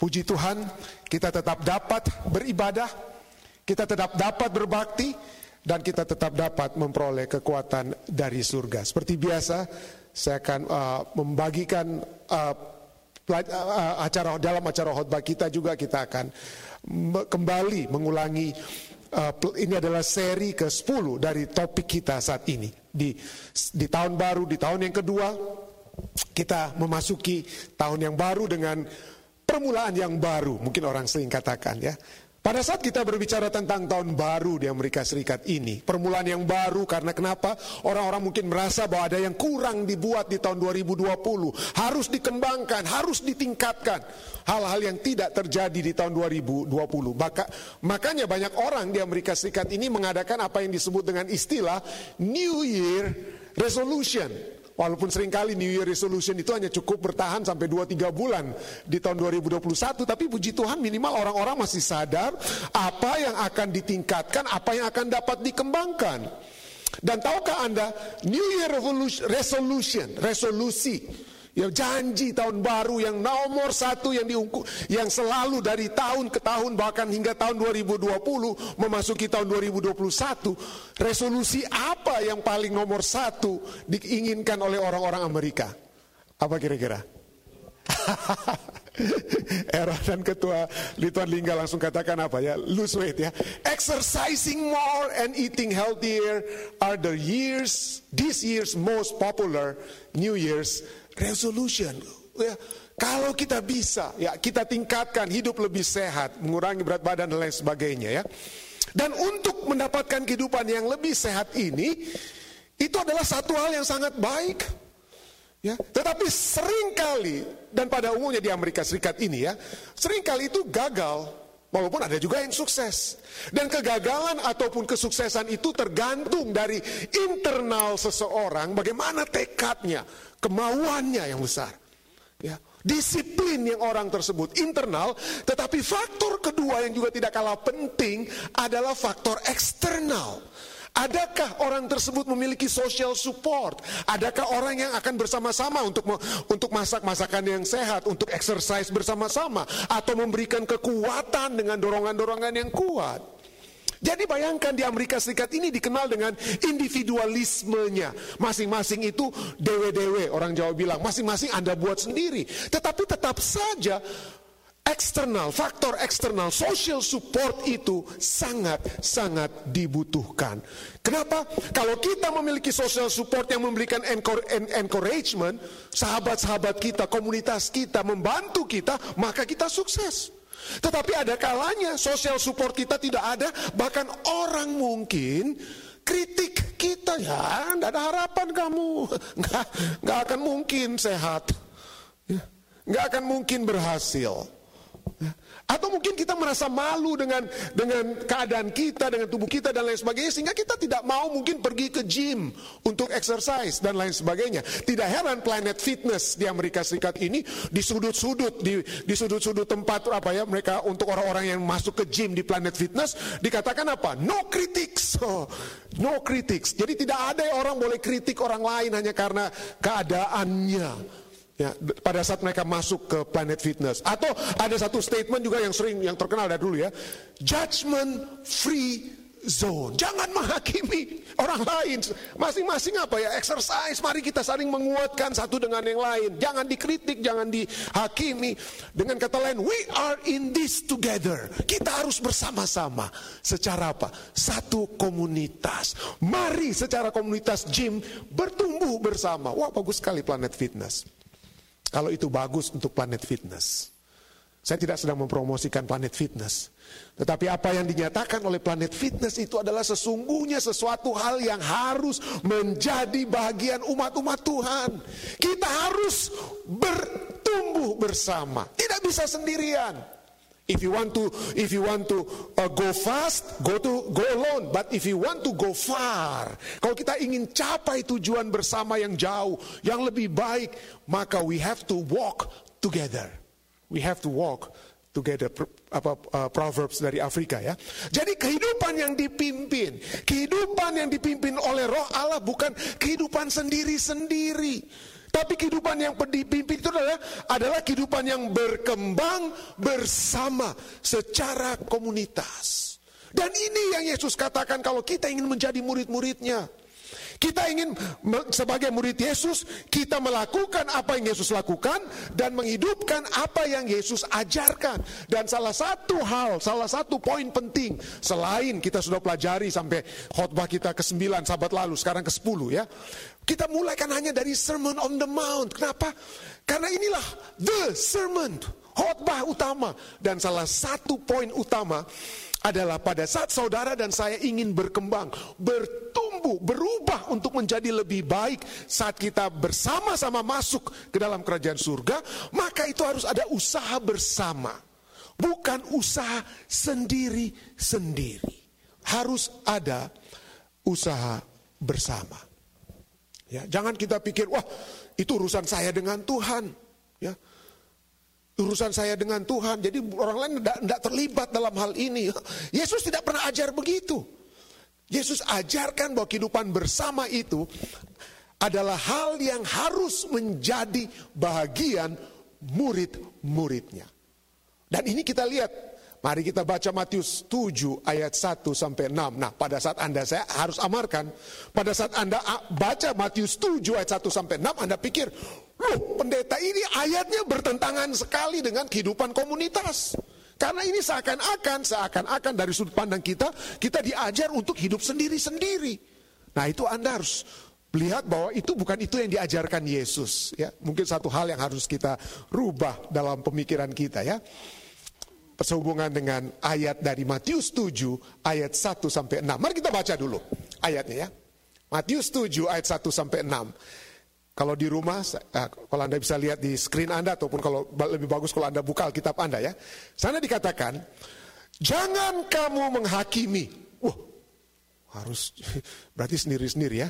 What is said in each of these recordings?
Puji Tuhan, kita tetap dapat beribadah, kita tetap dapat berbakti, dan kita tetap dapat memperoleh kekuatan dari surga. Seperti biasa, saya akan uh, membagikan uh, uh, acara dalam acara khotbah kita juga kita akan kembali mengulangi uh, ini adalah seri ke-10 dari topik kita saat ini. Di di tahun baru, di tahun yang kedua kita memasuki tahun yang baru dengan permulaan yang baru, mungkin orang sering katakan ya. Pada saat kita berbicara tentang tahun baru di Amerika Serikat ini, permulaan yang baru karena kenapa? Orang-orang mungkin merasa bahwa ada yang kurang dibuat di tahun 2020, harus dikembangkan, harus ditingkatkan. Hal-hal yang tidak terjadi di tahun 2020. Maka, makanya banyak orang di Amerika Serikat ini mengadakan apa yang disebut dengan istilah New Year Resolution Walaupun sering kali New Year Resolution itu hanya cukup bertahan sampai 2-3 bulan di tahun 2021. Tapi puji Tuhan minimal orang-orang masih sadar apa yang akan ditingkatkan, apa yang akan dapat dikembangkan. Dan tahukah Anda New Year Resolution, resolusi Ya janji tahun baru yang nomor satu yang diungku, yang selalu dari tahun ke tahun bahkan hingga tahun 2020 memasuki tahun 2021 resolusi apa yang paling nomor satu diinginkan oleh orang-orang Amerika? Apa kira-kira? Era dan ketua Lituan Lingga langsung katakan apa ya lose weight ya exercising more and eating healthier are the years this year's most popular New Year's resolution. Ya, kalau kita bisa, ya kita tingkatkan hidup lebih sehat, mengurangi berat badan dan lain sebagainya ya. Dan untuk mendapatkan kehidupan yang lebih sehat ini, itu adalah satu hal yang sangat baik. Ya, tetapi sering kali dan pada umumnya di Amerika Serikat ini ya, sering kali itu gagal Walaupun ada juga yang sukses. Dan kegagalan ataupun kesuksesan itu tergantung dari internal seseorang, bagaimana tekadnya, kemauannya yang besar. Ya, disiplin yang orang tersebut internal, tetapi faktor kedua yang juga tidak kalah penting adalah faktor eksternal. Adakah orang tersebut memiliki social support? Adakah orang yang akan bersama-sama untuk untuk masak masakan yang sehat, untuk exercise bersama-sama atau memberikan kekuatan dengan dorongan-dorongan yang kuat? Jadi bayangkan di Amerika Serikat ini dikenal dengan individualismenya. Masing-masing itu dewe-dewe, orang Jawa bilang, masing-masing Anda buat sendiri. Tetapi tetap saja eksternal, faktor eksternal, social support itu sangat-sangat dibutuhkan. Kenapa? Kalau kita memiliki social support yang memberikan encouragement, sahabat-sahabat kita, komunitas kita, membantu kita, maka kita sukses. Tetapi ada kalanya social support kita tidak ada, bahkan orang mungkin kritik kita ya, tidak ada harapan kamu, nggak nggak akan mungkin sehat, ya, nggak akan mungkin berhasil. Atau mungkin kita merasa malu dengan dengan keadaan kita, dengan tubuh kita dan lain sebagainya sehingga kita tidak mau mungkin pergi ke gym untuk exercise dan lain sebagainya. Tidak heran Planet Fitness di Amerika Serikat ini di sudut-sudut di di sudut-sudut tempat apa ya mereka untuk orang-orang yang masuk ke gym di Planet Fitness dikatakan apa? No critics. No critics. Jadi tidak ada orang boleh kritik orang lain hanya karena keadaannya. Ya, pada saat mereka masuk ke Planet Fitness. Atau ada satu statement juga yang sering yang terkenal dari dulu ya. Judgment free zone. Jangan menghakimi orang lain. Masing-masing apa ya? Exercise. Mari kita saling menguatkan satu dengan yang lain. Jangan dikritik, jangan dihakimi. Dengan kata lain, we are in this together. Kita harus bersama-sama. Secara apa? Satu komunitas. Mari secara komunitas gym bertumbuh bersama. Wah, bagus sekali Planet Fitness. Kalau itu bagus untuk planet fitness. Saya tidak sedang mempromosikan planet fitness. Tetapi apa yang dinyatakan oleh planet fitness itu adalah sesungguhnya sesuatu hal yang harus menjadi bagian umat-umat Tuhan. Kita harus bertumbuh bersama. Tidak bisa sendirian. If you want to, if you want to uh, go fast, go to go alone. But if you want to go far, kalau kita ingin capai tujuan bersama yang jauh, yang lebih baik, maka we have to walk together. We have to walk together apa uh, proverbs dari Afrika ya. Jadi kehidupan yang dipimpin, kehidupan yang dipimpin oleh Roh Allah bukan kehidupan sendiri-sendiri. Tapi kehidupan yang dipimpin itu adalah, adalah kehidupan yang berkembang bersama secara komunitas. Dan ini yang Yesus katakan kalau kita ingin menjadi murid-muridnya. Kita ingin sebagai murid Yesus, kita melakukan apa yang Yesus lakukan dan menghidupkan apa yang Yesus ajarkan. Dan salah satu hal, salah satu poin penting selain kita sudah pelajari sampai khotbah kita ke-9 sahabat lalu, sekarang ke-10 ya. Kita mulai kan hanya dari Sermon on the Mount. Kenapa? Karena inilah the sermon, khotbah utama dan salah satu poin utama adalah pada saat saudara dan saya ingin berkembang, bertumbuh, berubah untuk menjadi lebih baik saat kita bersama-sama masuk ke dalam kerajaan surga, maka itu harus ada usaha bersama. Bukan usaha sendiri-sendiri. Harus ada usaha bersama. Ya, jangan kita pikir, wah itu urusan saya dengan Tuhan. Ya, urusan saya dengan Tuhan. Jadi orang lain tidak terlibat dalam hal ini. Yesus tidak pernah ajar begitu. Yesus ajarkan bahwa kehidupan bersama itu adalah hal yang harus menjadi bagian murid-muridnya. Dan ini kita lihat, mari kita baca Matius 7 ayat 1 sampai 6. Nah, pada saat Anda saya harus amarkan, pada saat Anda baca Matius 7 ayat 1 sampai 6, Anda pikir, Loh, pendeta ini ayatnya bertentangan sekali dengan kehidupan komunitas. Karena ini seakan-akan, seakan-akan dari sudut pandang kita, kita diajar untuk hidup sendiri-sendiri. Nah itu Anda harus lihat bahwa itu bukan itu yang diajarkan Yesus. Ya, mungkin satu hal yang harus kita rubah dalam pemikiran kita ya. Sehubungan dengan ayat dari Matius 7 ayat 1 sampai 6. Mari kita baca dulu ayatnya ya. Matius 7 ayat 1 sampai 6. Kalau di rumah, eh, kalau Anda bisa lihat di screen Anda ataupun kalau lebih bagus kalau Anda buka Alkitab Anda ya. Sana dikatakan, jangan kamu menghakimi. Wah, harus berarti sendiri-sendiri ya.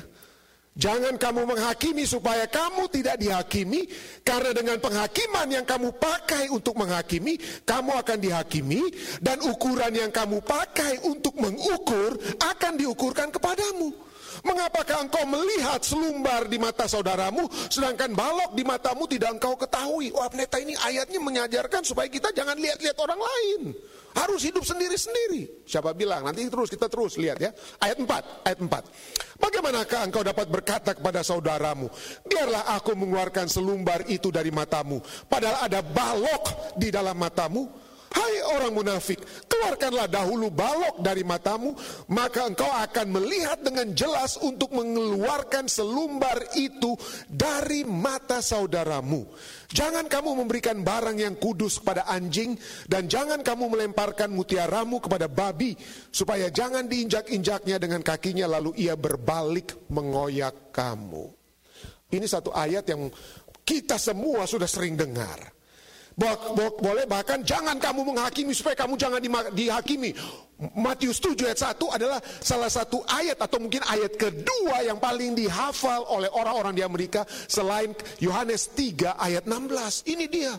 Jangan kamu menghakimi supaya kamu tidak dihakimi karena dengan penghakiman yang kamu pakai untuk menghakimi kamu akan dihakimi dan ukuran yang kamu pakai untuk mengukur akan diukurkan kepadamu. Mengapakah engkau melihat selumbar di mata saudaramu, sedangkan balok di matamu tidak engkau ketahui? Wah pendeta ini ayatnya mengajarkan supaya kita jangan lihat-lihat orang lain. Harus hidup sendiri-sendiri. Siapa bilang? Nanti terus kita terus lihat ya. Ayat 4, ayat 4. Bagaimanakah engkau dapat berkata kepada saudaramu, biarlah aku mengeluarkan selumbar itu dari matamu, padahal ada balok di dalam matamu? Hai orang munafik, keluarkanlah dahulu balok dari matamu, maka engkau akan melihat dengan jelas untuk mengeluarkan selumbar itu dari mata saudaramu. Jangan kamu memberikan barang yang kudus kepada anjing, dan jangan kamu melemparkan mutiaramu kepada babi, supaya jangan diinjak-injaknya dengan kakinya, lalu ia berbalik mengoyak kamu. Ini satu ayat yang kita semua sudah sering dengar boleh bahkan jangan kamu menghakimi supaya kamu jangan dihakimi. Matius 7 ayat 1 adalah salah satu ayat atau mungkin ayat kedua yang paling dihafal oleh orang-orang di Amerika selain Yohanes 3 ayat 16. Ini dia.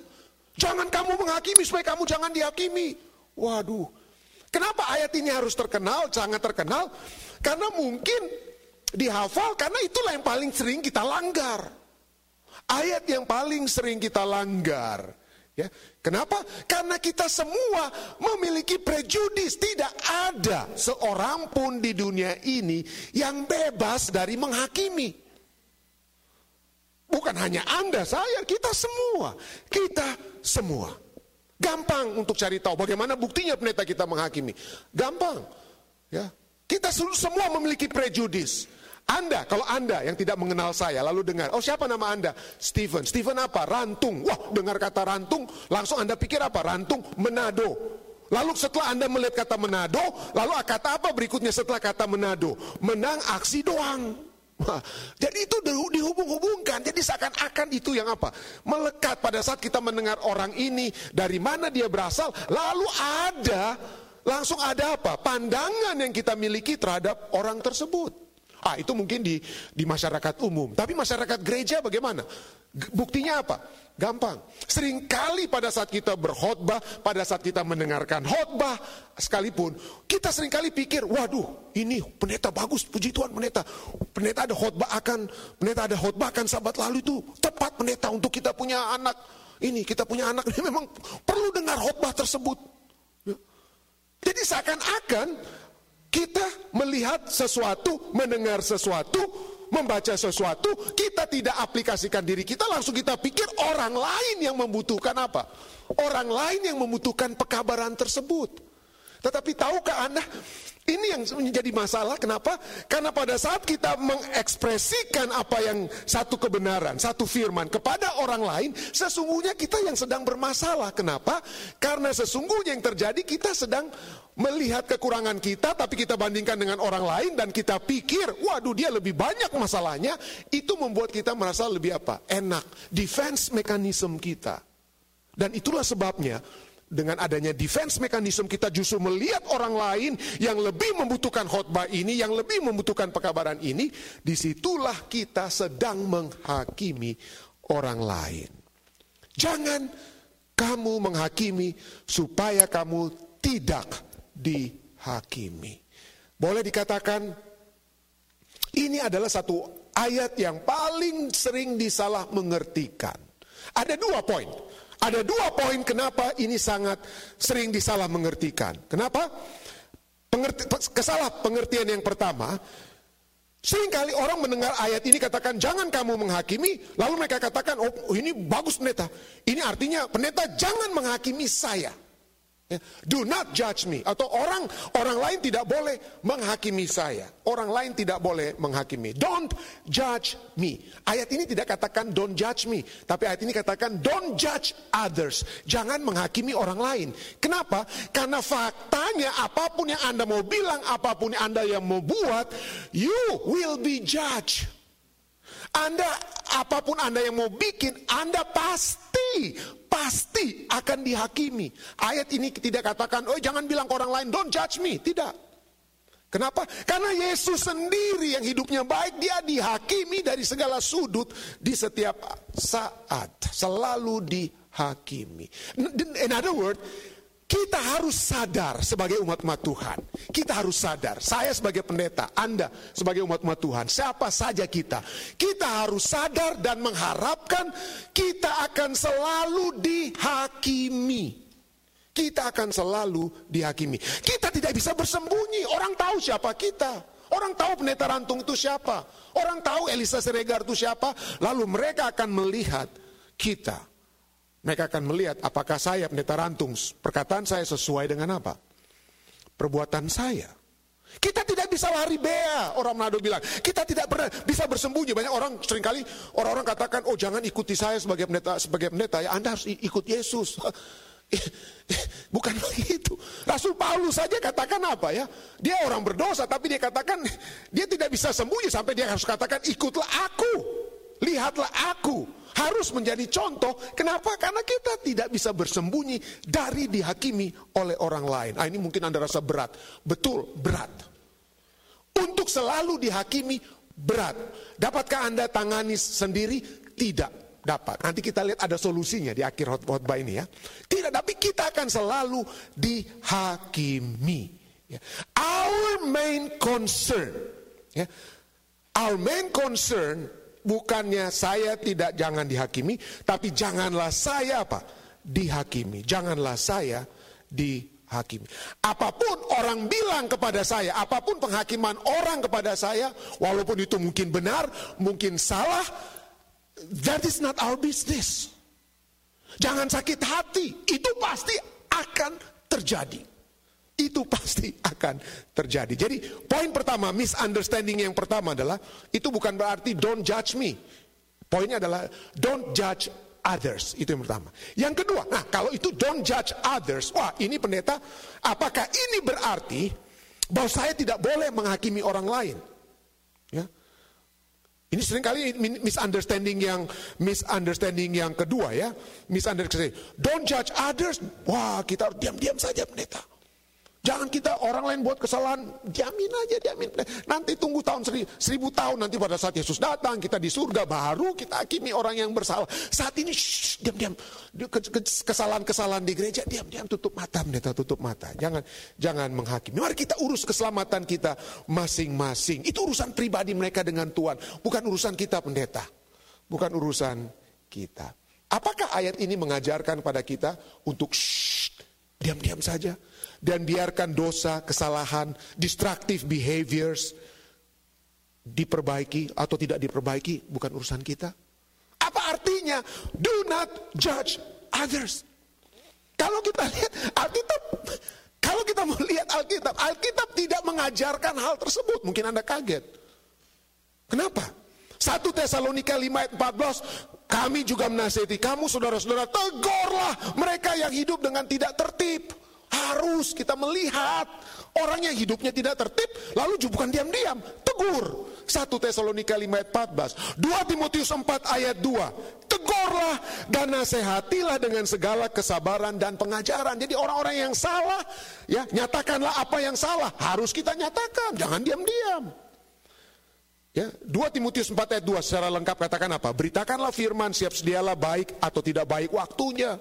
Jangan kamu menghakimi supaya kamu jangan dihakimi. Waduh. Kenapa ayat ini harus terkenal, sangat terkenal? Karena mungkin dihafal karena itulah yang paling sering kita langgar. Ayat yang paling sering kita langgar. Ya, kenapa? Karena kita semua memiliki prejudis. Tidak ada seorang pun di dunia ini yang bebas dari menghakimi. Bukan hanya Anda, saya, kita semua. Kita semua. Gampang untuk cari tahu bagaimana buktinya pendeta kita menghakimi. Gampang. Ya. Kita semua memiliki prejudis. Anda, kalau Anda yang tidak mengenal saya, lalu dengar, oh siapa nama Anda? Stephen. Stephen apa? Rantung. Wah, dengar kata rantung, langsung Anda pikir apa? Rantung, Menado. Lalu setelah Anda melihat kata Menado, lalu kata apa berikutnya setelah kata Menado? Menang aksi doang. Jadi itu dihubung-hubungkan. Jadi seakan-akan itu yang apa? Melekat pada saat kita mendengar orang ini, dari mana dia berasal, lalu ada, langsung ada apa? Pandangan yang kita miliki terhadap orang tersebut. Ah, itu mungkin di di masyarakat umum. Tapi masyarakat gereja bagaimana? Buktinya apa? Gampang. Seringkali pada saat kita berkhotbah, pada saat kita mendengarkan khotbah, sekalipun kita sering kali pikir, waduh, ini pendeta bagus, puji Tuhan pendeta. Pendeta ada khotbah akan, pendeta ada khotbah akan sahabat lalu itu tepat pendeta untuk kita punya anak. Ini kita punya anak memang perlu dengar khotbah tersebut. Jadi seakan-akan kita melihat sesuatu, mendengar sesuatu, membaca sesuatu, kita tidak aplikasikan diri kita, langsung kita pikir orang lain yang membutuhkan apa? Orang lain yang membutuhkan pekabaran tersebut. Tetapi tahukah Anda, ini yang menjadi masalah, kenapa? Karena pada saat kita mengekspresikan apa yang satu kebenaran, satu firman kepada orang lain, sesungguhnya kita yang sedang bermasalah. Kenapa? Karena sesungguhnya yang terjadi kita sedang melihat kekurangan kita, tapi kita bandingkan dengan orang lain dan kita pikir, waduh dia lebih banyak masalahnya, itu membuat kita merasa lebih apa? Enak. Defense mechanism kita. Dan itulah sebabnya dengan adanya defense mechanism kita justru melihat orang lain yang lebih membutuhkan khotbah ini, yang lebih membutuhkan pekabaran ini, di situlah kita sedang menghakimi orang lain. Jangan kamu menghakimi supaya kamu tidak dihakimi. Boleh dikatakan ini adalah satu ayat yang paling sering disalah mengertikan. Ada dua poin. Ada dua poin kenapa ini sangat sering disalah mengertikan. Kenapa? Pengerti, kesalah pengertian yang pertama, sering kali orang mendengar ayat ini katakan jangan kamu menghakimi, lalu mereka katakan oh ini bagus pendeta. Ini artinya pendeta jangan menghakimi saya. Ya, do not judge me. Atau orang orang lain tidak boleh menghakimi saya. Orang lain tidak boleh menghakimi. Don't judge me. Ayat ini tidak katakan don't judge me. Tapi ayat ini katakan don't judge others. Jangan menghakimi orang lain. Kenapa? Karena faktanya apa pun yang Anda mau bilang, apa pun yang Anda yang mau buat, you will be judged. Anda apa pun Anda yang mau bikin, Anda pasti pasti akan dihakimi. Ayat ini tidak katakan, oh jangan bilang ke orang lain, don't judge me. Tidak. Kenapa? Karena Yesus sendiri yang hidupnya baik, dia dihakimi dari segala sudut di setiap saat. Selalu dihakimi. In other words, kita harus sadar sebagai umat-umat Tuhan. Kita harus sadar. Saya sebagai pendeta, Anda sebagai umat-umat Tuhan, siapa saja kita. Kita harus sadar dan mengharapkan kita akan selalu dihakimi. Kita akan selalu dihakimi. Kita tidak bisa bersembunyi. Orang tahu siapa kita. Orang tahu pendeta rantung itu siapa. Orang tahu Elisa Siregar itu siapa. Lalu mereka akan melihat kita mereka akan melihat apakah saya pendeta rantung, perkataan saya sesuai dengan apa? Perbuatan saya. Kita tidak bisa lari bea, orang Manado bilang. Kita tidak pernah bisa bersembunyi. Banyak orang sering kali orang-orang katakan, oh jangan ikuti saya sebagai pendeta, sebagai pendeta ya Anda harus ikut Yesus. Bukan begitu. Rasul Paulus saja katakan apa ya? Dia orang berdosa tapi dia katakan dia tidak bisa sembunyi sampai dia harus katakan ikutlah aku. Lihatlah aku harus menjadi contoh. Kenapa? Karena kita tidak bisa bersembunyi dari dihakimi oleh orang lain. Ah, ini mungkin Anda rasa berat. Betul, berat. Untuk selalu dihakimi berat. Dapatkah Anda tangani sendiri? Tidak dapat. Nanti kita lihat ada solusinya di akhir khotbah ini ya. Tidak, tapi kita akan selalu dihakimi. Ya. Our main concern, ya, our main concern bukannya saya tidak jangan dihakimi, tapi janganlah saya apa? Dihakimi. Janganlah saya dihakimi. Apa pun orang bilang kepada saya, apa pun penghakiman orang kepada saya, walaupun itu mungkin benar, mungkin salah, that is not our business. Jangan sakit hati, itu pasti akan terjadi itu pasti akan terjadi. Jadi poin pertama, misunderstanding yang pertama adalah itu bukan berarti don't judge me. Poinnya adalah don't judge others. Itu yang pertama. Yang kedua, nah kalau itu don't judge others, wah ini pendeta, apakah ini berarti bahwa saya tidak boleh menghakimi orang lain? Ya. Ini sering kali misunderstanding yang misunderstanding yang kedua ya. Misunderstanding. Don't judge others. Wah, kita harus diam-diam saja pendeta. Jangan kita orang lain buat kesalahan, jamin aja, jamin. Nanti tunggu tahun seri, seribu tahun, nanti pada saat Yesus datang, kita di surga, baru kita hakimi orang yang bersalah. Saat ini, diam-diam, kesalahan-kesalahan di gereja, diam-diam, tutup mata, pendeta, tutup mata. Jangan jangan menghakimi. Mari kita urus keselamatan kita masing-masing. Itu urusan pribadi mereka dengan Tuhan, bukan urusan kita pendeta. Bukan urusan kita. Apakah ayat ini mengajarkan pada kita untuk diam-diam saja? Dan biarkan dosa, kesalahan, destructive behaviors diperbaiki atau tidak diperbaiki bukan urusan kita. Apa artinya? Do not judge others. Kalau kita lihat Alkitab, kalau kita mau lihat Alkitab, Alkitab tidak mengajarkan hal tersebut. Mungkin Anda kaget. Kenapa? 1 Tesalonika 5 ayat 14, kami juga menasihati kamu saudara-saudara, tegurlah mereka yang hidup dengan tidak tertib. Harus kita melihat orang yang hidupnya tidak tertib, lalu bukan diam-diam, tegur. 1 Tesalonika 5 ayat 14, 2 Timotius 4 ayat 2, tegurlah dan nasihatilah dengan segala kesabaran dan pengajaran. Jadi orang-orang yang salah, ya nyatakanlah apa yang salah, harus kita nyatakan, jangan diam-diam. Ya, 2 Timotius 4 ayat 2 secara lengkap katakan apa? Beritakanlah firman, siap sedialah baik atau tidak baik waktunya.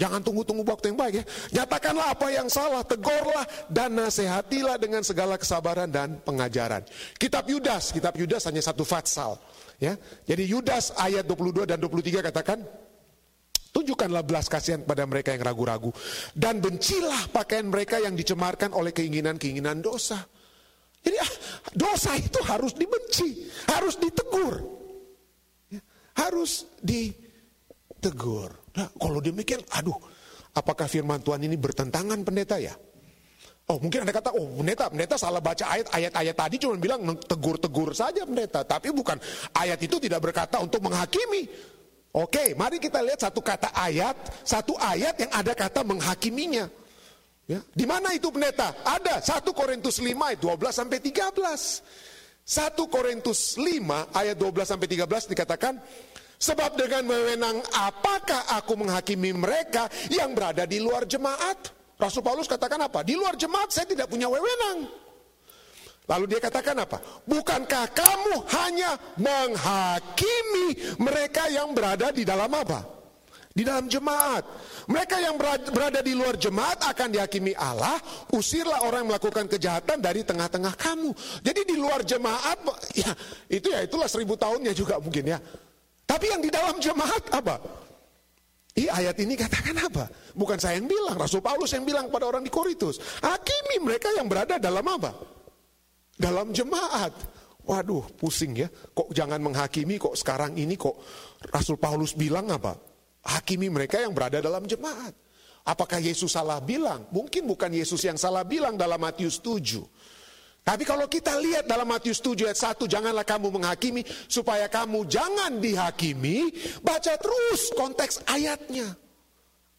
Jangan tunggu-tunggu waktu yang baik ya. Nyatakanlah apa yang salah, tegurlah dan nasihatilah dengan segala kesabaran dan pengajaran. Kitab Yudas, kitab Yudas hanya satu fatsal. Ya. Jadi Yudas ayat 22 dan 23 katakan, Tunjukkanlah belas kasihan kepada mereka yang ragu-ragu. Dan bencilah pakaian mereka yang dicemarkan oleh keinginan-keinginan dosa. Jadi ah, dosa itu harus dibenci, harus ditegur. Ya, harus ditegur. Nah, kalau demikian, aduh, apakah firman Tuhan ini bertentangan pendeta ya? Oh mungkin Anda kata, oh pendeta, pendeta salah baca ayat, ayat-ayat tadi cuma bilang tegur-tegur saja pendeta. Tapi bukan, ayat itu tidak berkata untuk menghakimi. Oke, mari kita lihat satu kata ayat, satu ayat yang ada kata menghakiminya. Ya, di mana itu pendeta? Ada 1 Korintus 5 ayat 12 sampai 13. 1 Korintus 5 ayat 12 sampai 13 dikatakan Sebab dengan wewenang apakah aku menghakimi mereka yang berada di luar jemaat? Rasul Paulus katakan apa? Di luar jemaat saya tidak punya wewenang. Lalu dia katakan apa? Bukankah kamu hanya menghakimi mereka yang berada di dalam apa? Di dalam jemaat. Mereka yang berada di luar jemaat akan dihakimi Allah. Usirlah orang yang melakukan kejahatan dari tengah-tengah kamu. Jadi di luar jemaat, ya itu ya itulah seribu tahunnya juga mungkin ya. Tapi yang di dalam jemaat apa? I ayat ini katakan apa? Bukan saya yang bilang, Rasul Paulus yang bilang pada orang di Korintus. Hakimi mereka yang berada dalam apa? Dalam jemaat. Waduh, pusing ya. Kok jangan menghakimi kok sekarang ini kok Rasul Paulus bilang apa? Hakimi mereka yang berada dalam jemaat. Apakah Yesus salah bilang? Mungkin bukan Yesus yang salah bilang dalam Matius 7. Tapi kalau kita lihat dalam Matius 7 ayat 1, janganlah kamu menghakimi supaya kamu jangan dihakimi. Baca terus konteks ayatnya.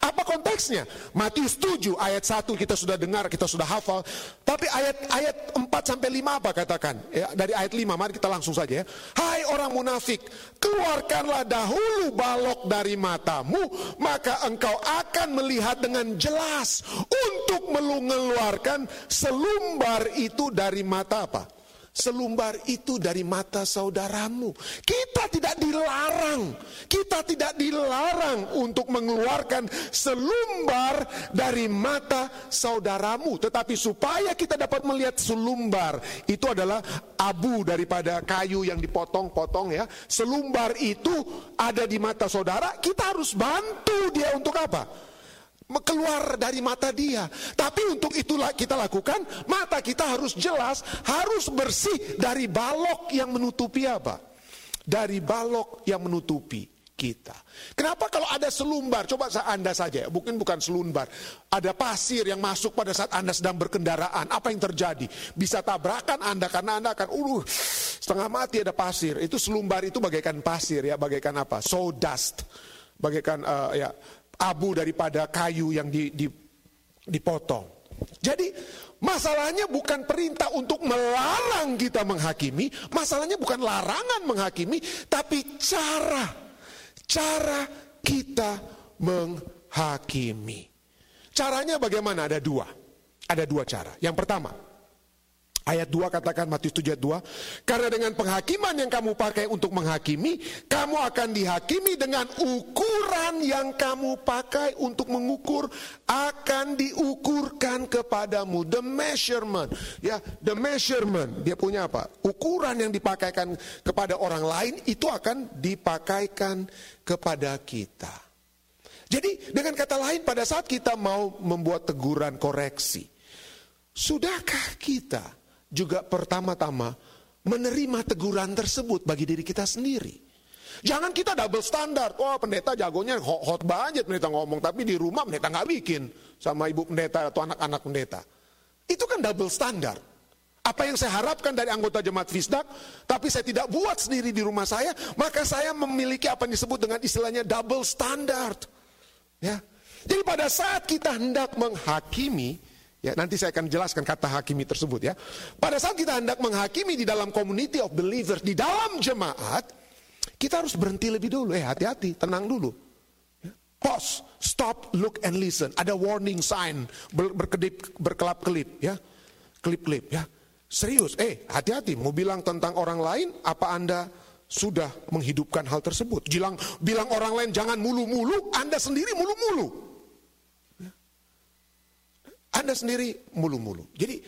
Apa konteksnya? Matius 7 ayat 1 kita sudah dengar, kita sudah hafal. Tapi ayat ayat 4 sampai 5 apa katakan? Ya, dari ayat 5 mari kita langsung saja ya. Hai orang munafik, keluarkanlah dahulu balok dari matamu, maka engkau akan melihat dengan jelas untuk mengeluarkan selumbar itu dari mata apa? Selumbar itu dari mata saudaramu. Kita tidak dilarang, kita tidak dilarang untuk mengeluarkan selumbar dari mata saudaramu, tetapi supaya kita dapat melihat selumbar itu adalah abu daripada kayu yang dipotong-potong ya. Selumbar itu ada di mata saudara, kita harus bantu dia untuk apa? Keluar dari mata dia. Tapi untuk itulah kita lakukan, mata kita harus jelas, harus bersih dari balok yang menutupi apa? Dari balok yang menutupi kita. Kenapa kalau ada selumbar, coba Anda saja, mungkin bukan selumbar, ada pasir yang masuk pada saat Anda sedang berkendaraan, apa yang terjadi? Bisa tabrakan Anda karena Anda akan, uh, setengah mati ada pasir. Itu selumbar itu bagaikan pasir ya, bagaikan apa? Sawdust, bagaikan uh, ya abu daripada kayu yang dipotong. Jadi masalahnya bukan perintah untuk melarang kita menghakimi, masalahnya bukan larangan menghakimi, tapi cara cara kita menghakimi. Caranya bagaimana? Ada dua. Ada dua cara. Yang pertama, Ayat 2 katakan Matius 7 ayat 2 Karena dengan penghakiman yang kamu pakai untuk menghakimi Kamu akan dihakimi dengan ukuran yang kamu pakai untuk mengukur Akan diukurkan kepadamu. The measurement. Ya, the measurement. Dia punya apa? Ukuran yang dipakaikan kepada orang lain Itu akan dipakaikan kepada kita. Jadi dengan kata lain pada saat kita mau membuat teguran koreksi Sudahkah kita juga pertama-tama menerima teguran tersebut bagi diri kita sendiri. Jangan kita double standar. Oh pendeta jagonya hot, hot banget pendeta ngomong. Tapi di rumah pendeta nggak bikin sama ibu pendeta atau anak-anak pendeta. Itu kan double standar. Apa yang saya harapkan dari anggota jemaat Fisdak, tapi saya tidak buat sendiri di rumah saya, maka saya memiliki apa yang disebut dengan istilahnya double standard. Ya. Jadi pada saat kita hendak menghakimi, Ya, nanti saya akan jelaskan kata hakimi tersebut ya. Pada saat kita hendak menghakimi di dalam community of believers, di dalam jemaat, kita harus berhenti lebih dulu. Eh, hati-hati, tenang dulu. Ya. Pause, stop, look and listen. Ada warning sign ber berkedip, berkelap-kelip ya. Klip-klip ya. Serius, eh hati-hati mau bilang tentang orang lain, apa Anda sudah menghidupkan hal tersebut? Bilang, bilang orang lain jangan mulu-mulu, Anda sendiri mulu-mulu. Anda sendiri mulu-mulu. Jadi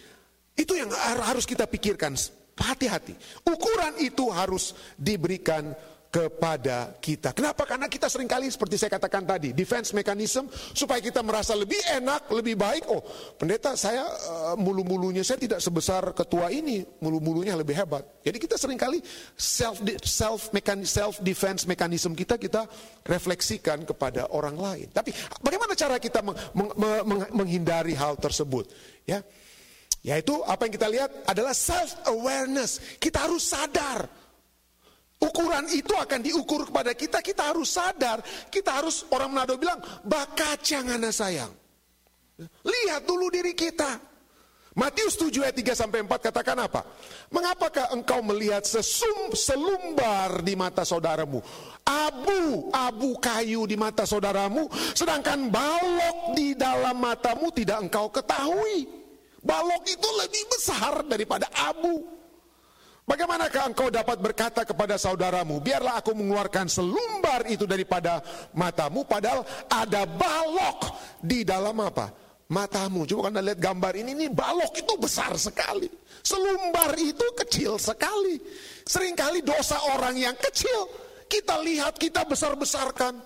itu yang harus kita pikirkan. Hati-hati. Ukuran itu harus diberikan kepada kita. Kenapa? Karena kita sering kali seperti saya katakan tadi, defense mechanism supaya kita merasa lebih enak, lebih baik. Oh, pendeta saya uh, mulu-mulunya saya tidak sebesar ketua ini, mulu-mulunya lebih hebat. Jadi kita sering kali self self self defense mechanism kita kita refleksikan kepada orang lain. Tapi bagaimana cara kita meng, meng, meng, menghindari hal tersebut? Ya. Yaitu apa yang kita lihat adalah self awareness. Kita harus sadar Ukuran itu akan diukur kepada kita, kita harus sadar, kita harus, orang Manado bilang, bakaca ngana sayang. Lihat dulu diri kita. Matius 7 ayat 3 sampai 4 katakan apa? Mengapakah engkau melihat sesum selumbar di mata saudaramu? Abu, abu kayu di mata saudaramu, sedangkan balok di dalam matamu tidak engkau ketahui. Balok itu lebih besar daripada abu. Bagaimanakah engkau dapat berkata kepada saudaramu, biarlah aku mengeluarkan selumbar itu daripada matamu, padahal ada balok di dalam apa? Matamu. Coba anda lihat gambar ini, ini balok itu besar sekali. Selumbar itu kecil sekali. Seringkali dosa orang yang kecil, kita lihat, kita besar-besarkan.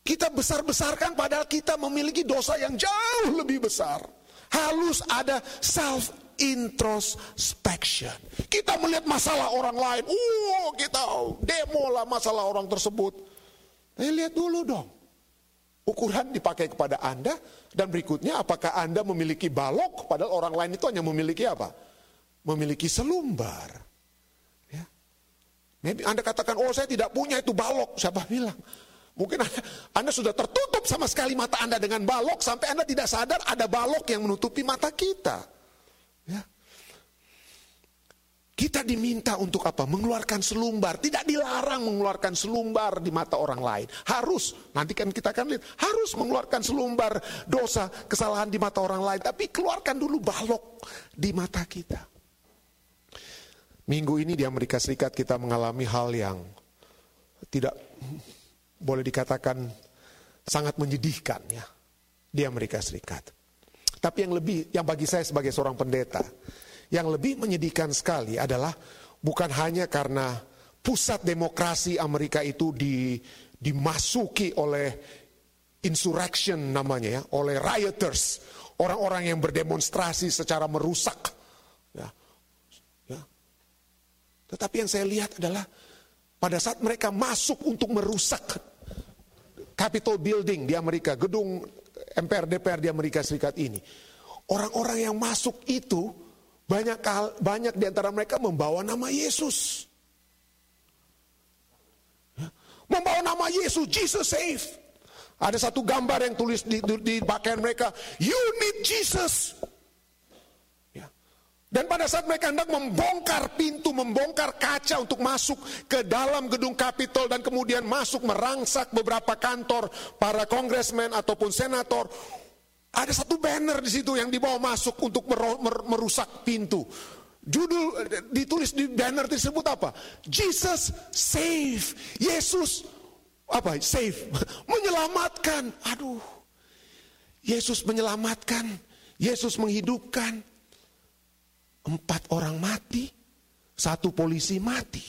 Kita besar-besarkan padahal kita memiliki dosa yang jauh lebih besar. Halus ada self introspection. Kita melihat masalah orang lain, oh kita demo lah masalah orang tersebut. Eh lihat dulu dong. Ukuran dipakai kepada Anda dan berikutnya apakah Anda memiliki balok padahal orang lain itu hanya memiliki apa? Memiliki selumbar. Ya. Maybe Anda katakan, oh saya tidak punya itu balok. Siapa bilang? Mungkin anda, anda sudah tertutup sama sekali mata Anda dengan balok sampai Anda tidak sadar ada balok yang menutupi mata kita. Ya. Kita diminta untuk apa? Mengeluarkan selumbar. Tidak dilarang mengeluarkan selumbar di mata orang lain. Harus. Nanti kan kita akan lihat. Harus mengeluarkan selumbar dosa, kesalahan di mata orang lain. Tapi keluarkan dulu balok di mata kita. Minggu ini di Amerika Serikat kita mengalami hal yang tidak boleh dikatakan sangat menyedihkan ya di Amerika Serikat. Tapi yang lebih, yang bagi saya sebagai seorang pendeta, yang lebih menyedihkan sekali adalah bukan hanya karena pusat demokrasi Amerika itu di, dimasuki oleh insurrection namanya ya, oleh rioters, orang-orang yang berdemonstrasi secara merusak. Ya, ya. Tetapi yang saya lihat adalah pada saat mereka masuk untuk merusak Capitol Building di Amerika, gedung MPR DPR di Amerika Serikat ini. Orang-orang yang masuk itu banyak banyak di antara mereka membawa nama Yesus. Membawa nama Yesus, Jesus save. Ada satu gambar yang tulis di, di, di pakaian mereka, you need Jesus. Dan pada saat mereka hendak membongkar pintu, membongkar kaca untuk masuk ke dalam gedung Kapitol dan kemudian masuk merangsak beberapa kantor para kongresmen ataupun senator. Ada satu banner di situ yang dibawa masuk untuk merusak pintu. Judul ditulis di banner tersebut apa? Jesus save. Yesus apa? Save. Menyelamatkan. Aduh. Yesus menyelamatkan. Yesus menghidupkan. Empat orang mati. Satu polisi mati.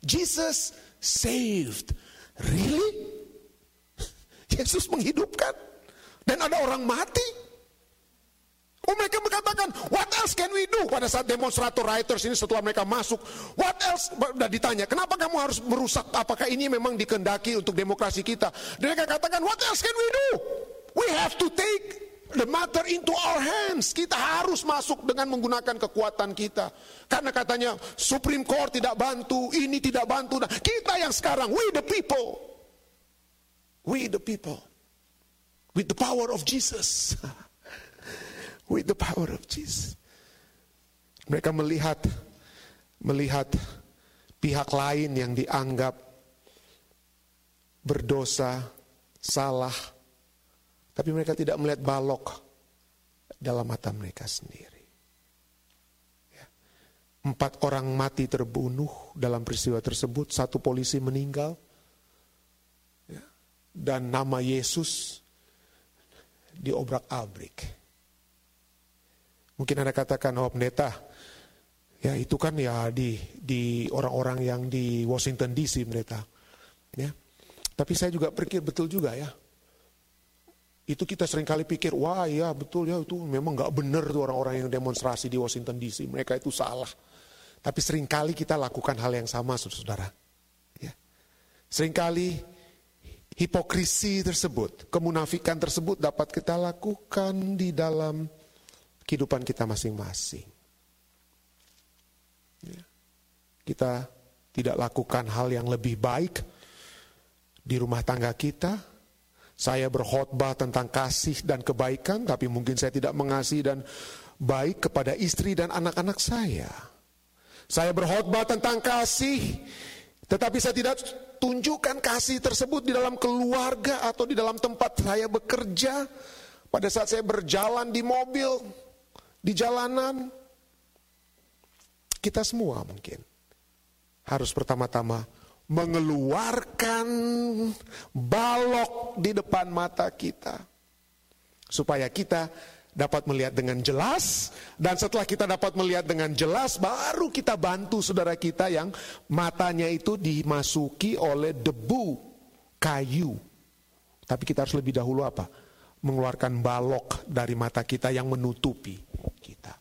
Jesus saved. Really? Yesus menghidupkan. Dan ada orang mati. Oh mereka berkatakan, what else can we do? Pada saat demonstrator writers ini setelah mereka masuk, what else? Sudah ditanya, kenapa kamu harus merusak? Apakah ini memang dikendaki untuk demokrasi kita? Dan mereka katakan, what else can we do? We have to take the matter into our hands. Kita harus masuk dengan menggunakan kekuatan kita. Karena katanya Supreme Court tidak bantu, ini tidak bantu. Nah, kita yang sekarang, we the people. We the people. With the power of Jesus. with the power of Jesus. Mereka melihat melihat pihak lain yang dianggap berdosa, salah, tapi mereka tidak melihat balok dalam mata mereka sendiri. Ya. Empat orang mati terbunuh dalam peristiwa tersebut, satu polisi meninggal, ya. dan nama Yesus diobrak-abrik. Mungkin Anda katakan, oh pendeta, ya itu kan ya di di orang-orang yang di Washington DC pendeta. Ya. Tapi saya juga pikir betul juga ya. Itu kita sering kali pikir, wah ya betul ya itu memang nggak benar tuh orang-orang yang demonstrasi di Washington DC. Mereka itu salah. Tapi sering kali kita lakukan hal yang sama saudara. Ya. Seringkali hipokrisi tersebut, kemunafikan tersebut dapat kita lakukan di dalam kehidupan kita masing-masing. Ya. Kita tidak lakukan hal yang lebih baik di rumah tangga kita. Saya berkhotbah tentang kasih dan kebaikan, tapi mungkin saya tidak mengasihi dan baik kepada istri dan anak-anak saya. Saya berkhotbah tentang kasih, tetapi saya tidak tunjukkan kasih tersebut di dalam keluarga atau di dalam tempat saya bekerja. Pada saat saya berjalan di mobil, di jalanan, kita semua mungkin harus pertama-tama mengeluarkan balok di depan mata kita. Supaya kita dapat melihat dengan jelas dan setelah kita dapat melihat dengan jelas baru kita bantu saudara kita yang matanya itu dimasuki oleh debu kayu. Tapi kita harus lebih dahulu apa? Mengeluarkan balok dari mata kita yang menutupi kita.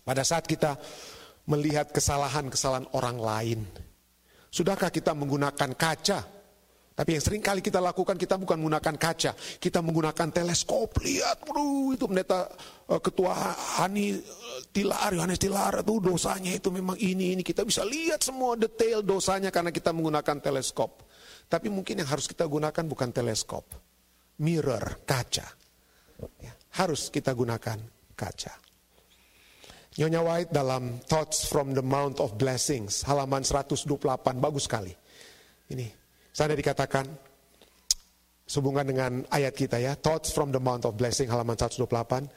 Pada saat kita melihat kesalahan-kesalahan orang lain, sudahkah kita menggunakan kaca? Tapi yang sering kali kita lakukan, kita bukan menggunakan kaca, kita menggunakan teleskop. Lihat, bro, itu pendeta uh, ketua Hani uh, Tilar, Yohanes Tilar, itu dosanya itu memang ini, ini. Kita bisa lihat semua detail dosanya karena kita menggunakan teleskop. Tapi mungkin yang harus kita gunakan bukan teleskop, mirror, kaca. Ya, harus kita gunakan kaca. Nyonya White dalam Thoughts from the Mount of Blessings, halaman 128, bagus sekali. Ini, sana dikatakan, sehubungan dengan ayat kita ya, Thoughts from the Mount of Blessing, halaman 128.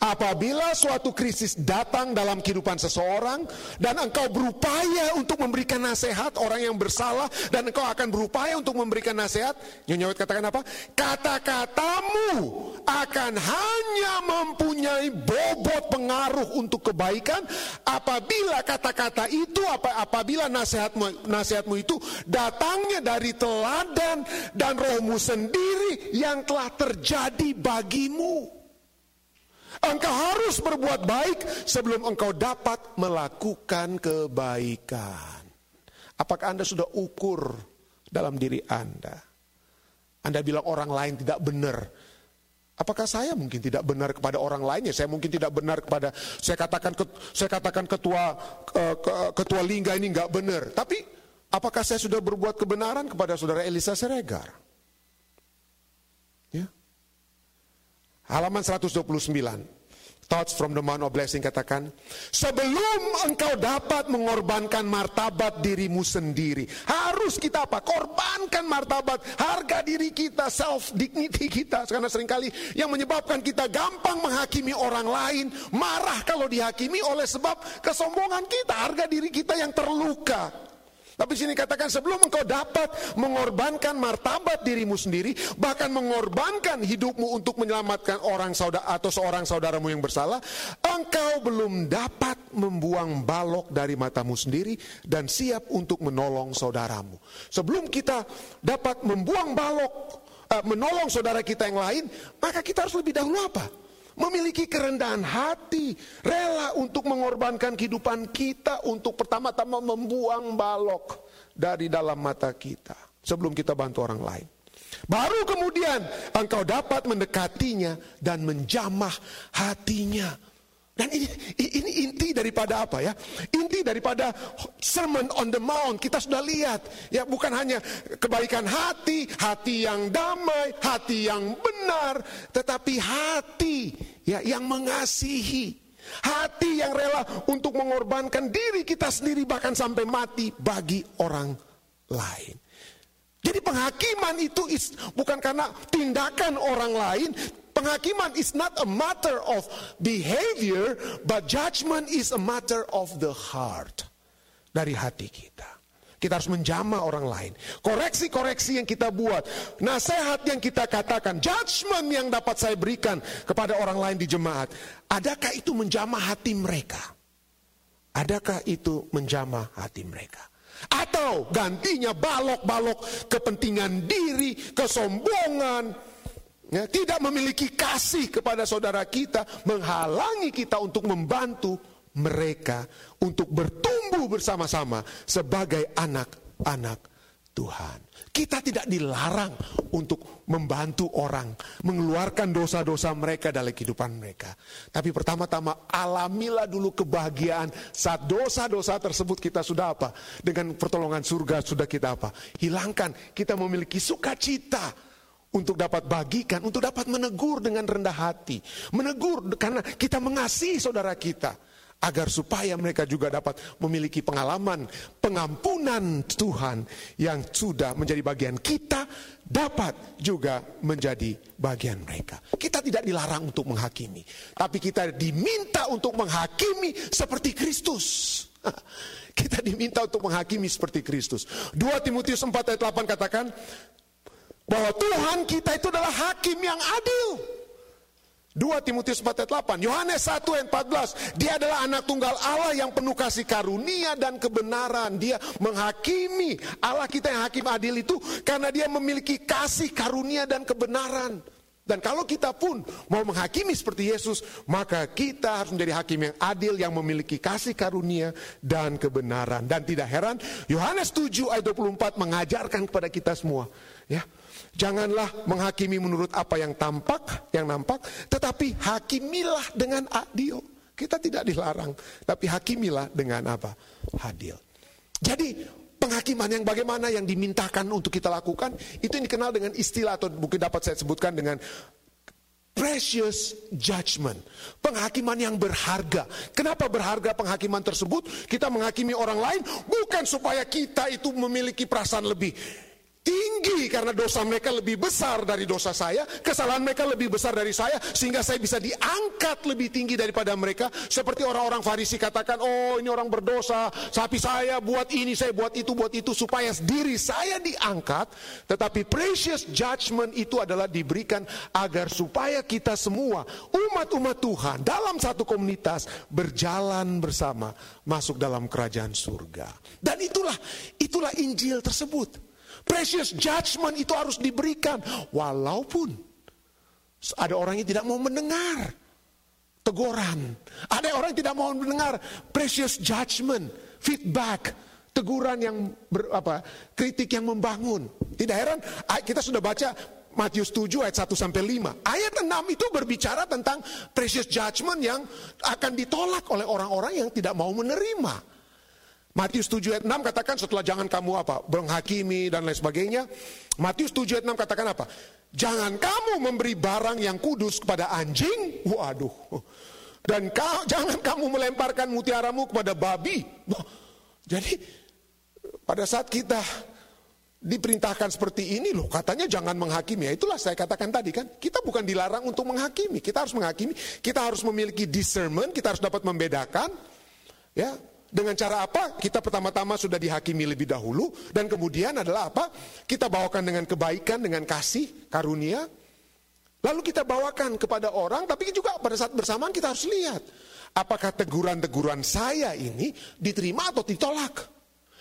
Apabila suatu krisis datang dalam kehidupan seseorang dan engkau berupaya untuk memberikan nasihat orang yang bersalah dan engkau akan berupaya untuk memberikan nasihat, Nyonya katakan apa? Kata-katamu akan hanya mempunyai bobot pengaruh untuk kebaikan apabila kata-kata itu apa apabila nasihatmu nasihatmu itu datangnya dari teladan dan rohmu sendiri yang telah terjadi bagimu. Engkau harus berbuat baik sebelum engkau dapat melakukan kebaikan. Apakah Anda sudah ukur dalam diri Anda? Anda bilang orang lain tidak benar. Apakah saya mungkin tidak benar kepada orang lainnya? Saya mungkin tidak benar kepada saya katakan saya katakan ketua ketua lingga ini nggak benar. Tapi apakah saya sudah berbuat kebenaran kepada saudara Elisa Seregar? Halaman 129. Thoughts from the Mount of Blessing katakan, sebelum engkau dapat mengorbankan martabat dirimu sendiri, harus kita apa? Korbankan martabat, harga diri kita, self dignity kita. Karena sering kali yang menyebabkan kita gampang menghakimi orang lain, marah kalau dihakimi oleh sebab kesombongan kita, harga diri kita yang terluka. Tapi sini katakan sebelum engkau dapat mengorbankan martabat dirimu sendiri, bahkan mengorbankan hidupmu untuk menyelamatkan orang saudara atau seorang saudaramu yang bersalah, engkau belum dapat membuang balok dari matamu sendiri dan siap untuk menolong saudaramu. Sebelum kita dapat membuang balok, uh, menolong saudara kita yang lain, maka kita harus lebih dahulu apa? Memiliki kerendahan hati, rela untuk mengorbankan kehidupan kita untuk pertama-tama membuang balok dari dalam mata kita sebelum kita bantu orang lain. Baru kemudian engkau dapat mendekatinya dan menjamah hatinya dan ini, ini inti daripada apa ya? Inti daripada Sermon on the Mount. Kita sudah lihat. Ya bukan hanya kebaikan hati, hati yang damai, hati yang benar. Tetapi hati ya yang mengasihi. Hati yang rela untuk mengorbankan diri kita sendiri bahkan sampai mati bagi orang lain. Jadi penghakiman itu bukan karena tindakan orang lain, Penghakiman is not a matter of behavior, but judgment is a matter of the heart. Dari hati kita. Kita harus menjama orang lain. Koreksi-koreksi yang kita buat, nasihat yang kita katakan, judgment yang dapat saya berikan kepada orang lain di jemaat. Adakah itu menjama hati mereka? Adakah itu menjama hati mereka? Atau gantinya balok-balok kepentingan diri, kesombongan, ya, tidak memiliki kasih kepada saudara kita, menghalangi kita untuk membantu mereka untuk bertumbuh bersama-sama sebagai anak-anak Tuhan. Kita tidak dilarang untuk membantu orang, mengeluarkan dosa-dosa mereka dalam kehidupan mereka. Tapi pertama-tama alamilah dulu kebahagiaan saat dosa-dosa tersebut kita sudah apa? Dengan pertolongan surga sudah kita apa? Hilangkan, kita memiliki sukacita untuk dapat bagikan, untuk dapat menegur dengan rendah hati. Menegur karena kita mengasihi saudara kita. Agar supaya mereka juga dapat memiliki pengalaman pengampunan Tuhan yang sudah menjadi bagian kita, dapat juga menjadi bagian mereka. Kita tidak dilarang untuk menghakimi, tapi kita diminta untuk menghakimi seperti Kristus. Kita diminta untuk menghakimi seperti Kristus. 2 Timotius 4 ayat 8 katakan, bahwa Tuhan kita itu adalah hakim yang adil. 2 Timotius 4 ayat 8, Yohanes 1 ayat 14, dia adalah anak tunggal Allah yang penuh kasih karunia dan kebenaran. Dia menghakimi Allah kita yang hakim adil itu karena dia memiliki kasih karunia dan kebenaran. Dan kalau kita pun mau menghakimi seperti Yesus, maka kita harus menjadi hakim yang adil yang memiliki kasih karunia dan kebenaran. Dan tidak heran, Yohanes 7 ayat 24 mengajarkan kepada kita semua, ya, Janganlah menghakimi menurut apa yang tampak, yang nampak, tetapi hakimilah dengan adil. Kita tidak dilarang, tapi hakimilah dengan apa? Adil. Jadi penghakiman yang bagaimana yang dimintakan untuk kita lakukan, itu yang dikenal dengan istilah atau mungkin dapat saya sebutkan dengan precious judgment. Penghakiman yang berharga. Kenapa berharga penghakiman tersebut? Kita menghakimi orang lain bukan supaya kita itu memiliki perasaan lebih tinggi karena dosa mereka lebih besar dari dosa saya, kesalahan mereka lebih besar dari saya, sehingga saya bisa diangkat lebih tinggi daripada mereka. Seperti orang-orang Farisi katakan, oh ini orang berdosa, tapi saya buat ini, saya buat itu, buat itu, supaya diri saya diangkat. Tetapi precious judgment itu adalah diberikan agar supaya kita semua, umat-umat Tuhan, dalam satu komunitas, berjalan bersama, masuk dalam kerajaan surga. Dan itulah, itulah Injil tersebut. Precious judgment itu harus diberikan. Walaupun ada orang yang tidak mau mendengar teguran. Ada orang yang tidak mau mendengar precious judgment, feedback, teguran yang ber, apa, kritik yang membangun. Tidak heran kita sudah baca Matius 7 ayat 1 sampai 5. Ayat 6 itu berbicara tentang precious judgment yang akan ditolak oleh orang-orang yang tidak mau menerima. Matius 7 ayat 6 katakan setelah jangan kamu apa? Menghakimi dan lain sebagainya. Matius 7 ayat 6 katakan apa? Jangan kamu memberi barang yang kudus kepada anjing. Waduh. Dan kau, jangan kamu melemparkan mutiaramu kepada babi. Jadi pada saat kita diperintahkan seperti ini loh, katanya jangan menghakimi. Ya, itulah saya katakan tadi kan, kita bukan dilarang untuk menghakimi, kita harus menghakimi, kita harus memiliki discernment, kita harus dapat membedakan. Ya, dengan cara apa? Kita pertama-tama sudah dihakimi lebih dahulu dan kemudian adalah apa? Kita bawakan dengan kebaikan, dengan kasih, karunia. Lalu kita bawakan kepada orang, tapi juga pada saat bersamaan kita harus lihat apakah teguran-teguran saya ini diterima atau ditolak.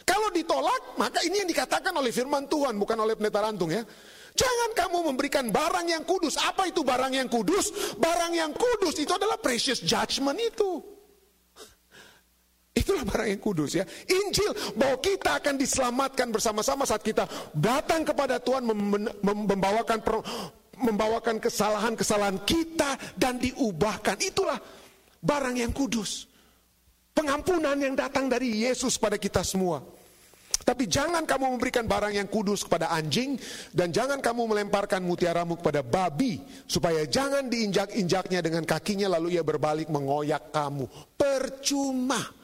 Kalau ditolak, maka ini yang dikatakan oleh firman Tuhan, bukan oleh pendeta Rantung ya. Jangan kamu memberikan barang yang kudus. Apa itu barang yang kudus? Barang yang kudus itu adalah precious judgment itu. Itulah barang yang kudus ya. Injil bahwa kita akan diselamatkan bersama-sama saat kita datang kepada Tuhan membawakan membawakan kesalahan-kesalahan kita dan diubahkan. Itulah barang yang kudus. Pengampunan yang datang dari Yesus pada kita semua. Tapi jangan kamu memberikan barang yang kudus kepada anjing dan jangan kamu melemparkan mutiaramu kepada babi supaya jangan diinjak-injaknya dengan kakinya lalu ia berbalik mengoyak kamu. Percuma.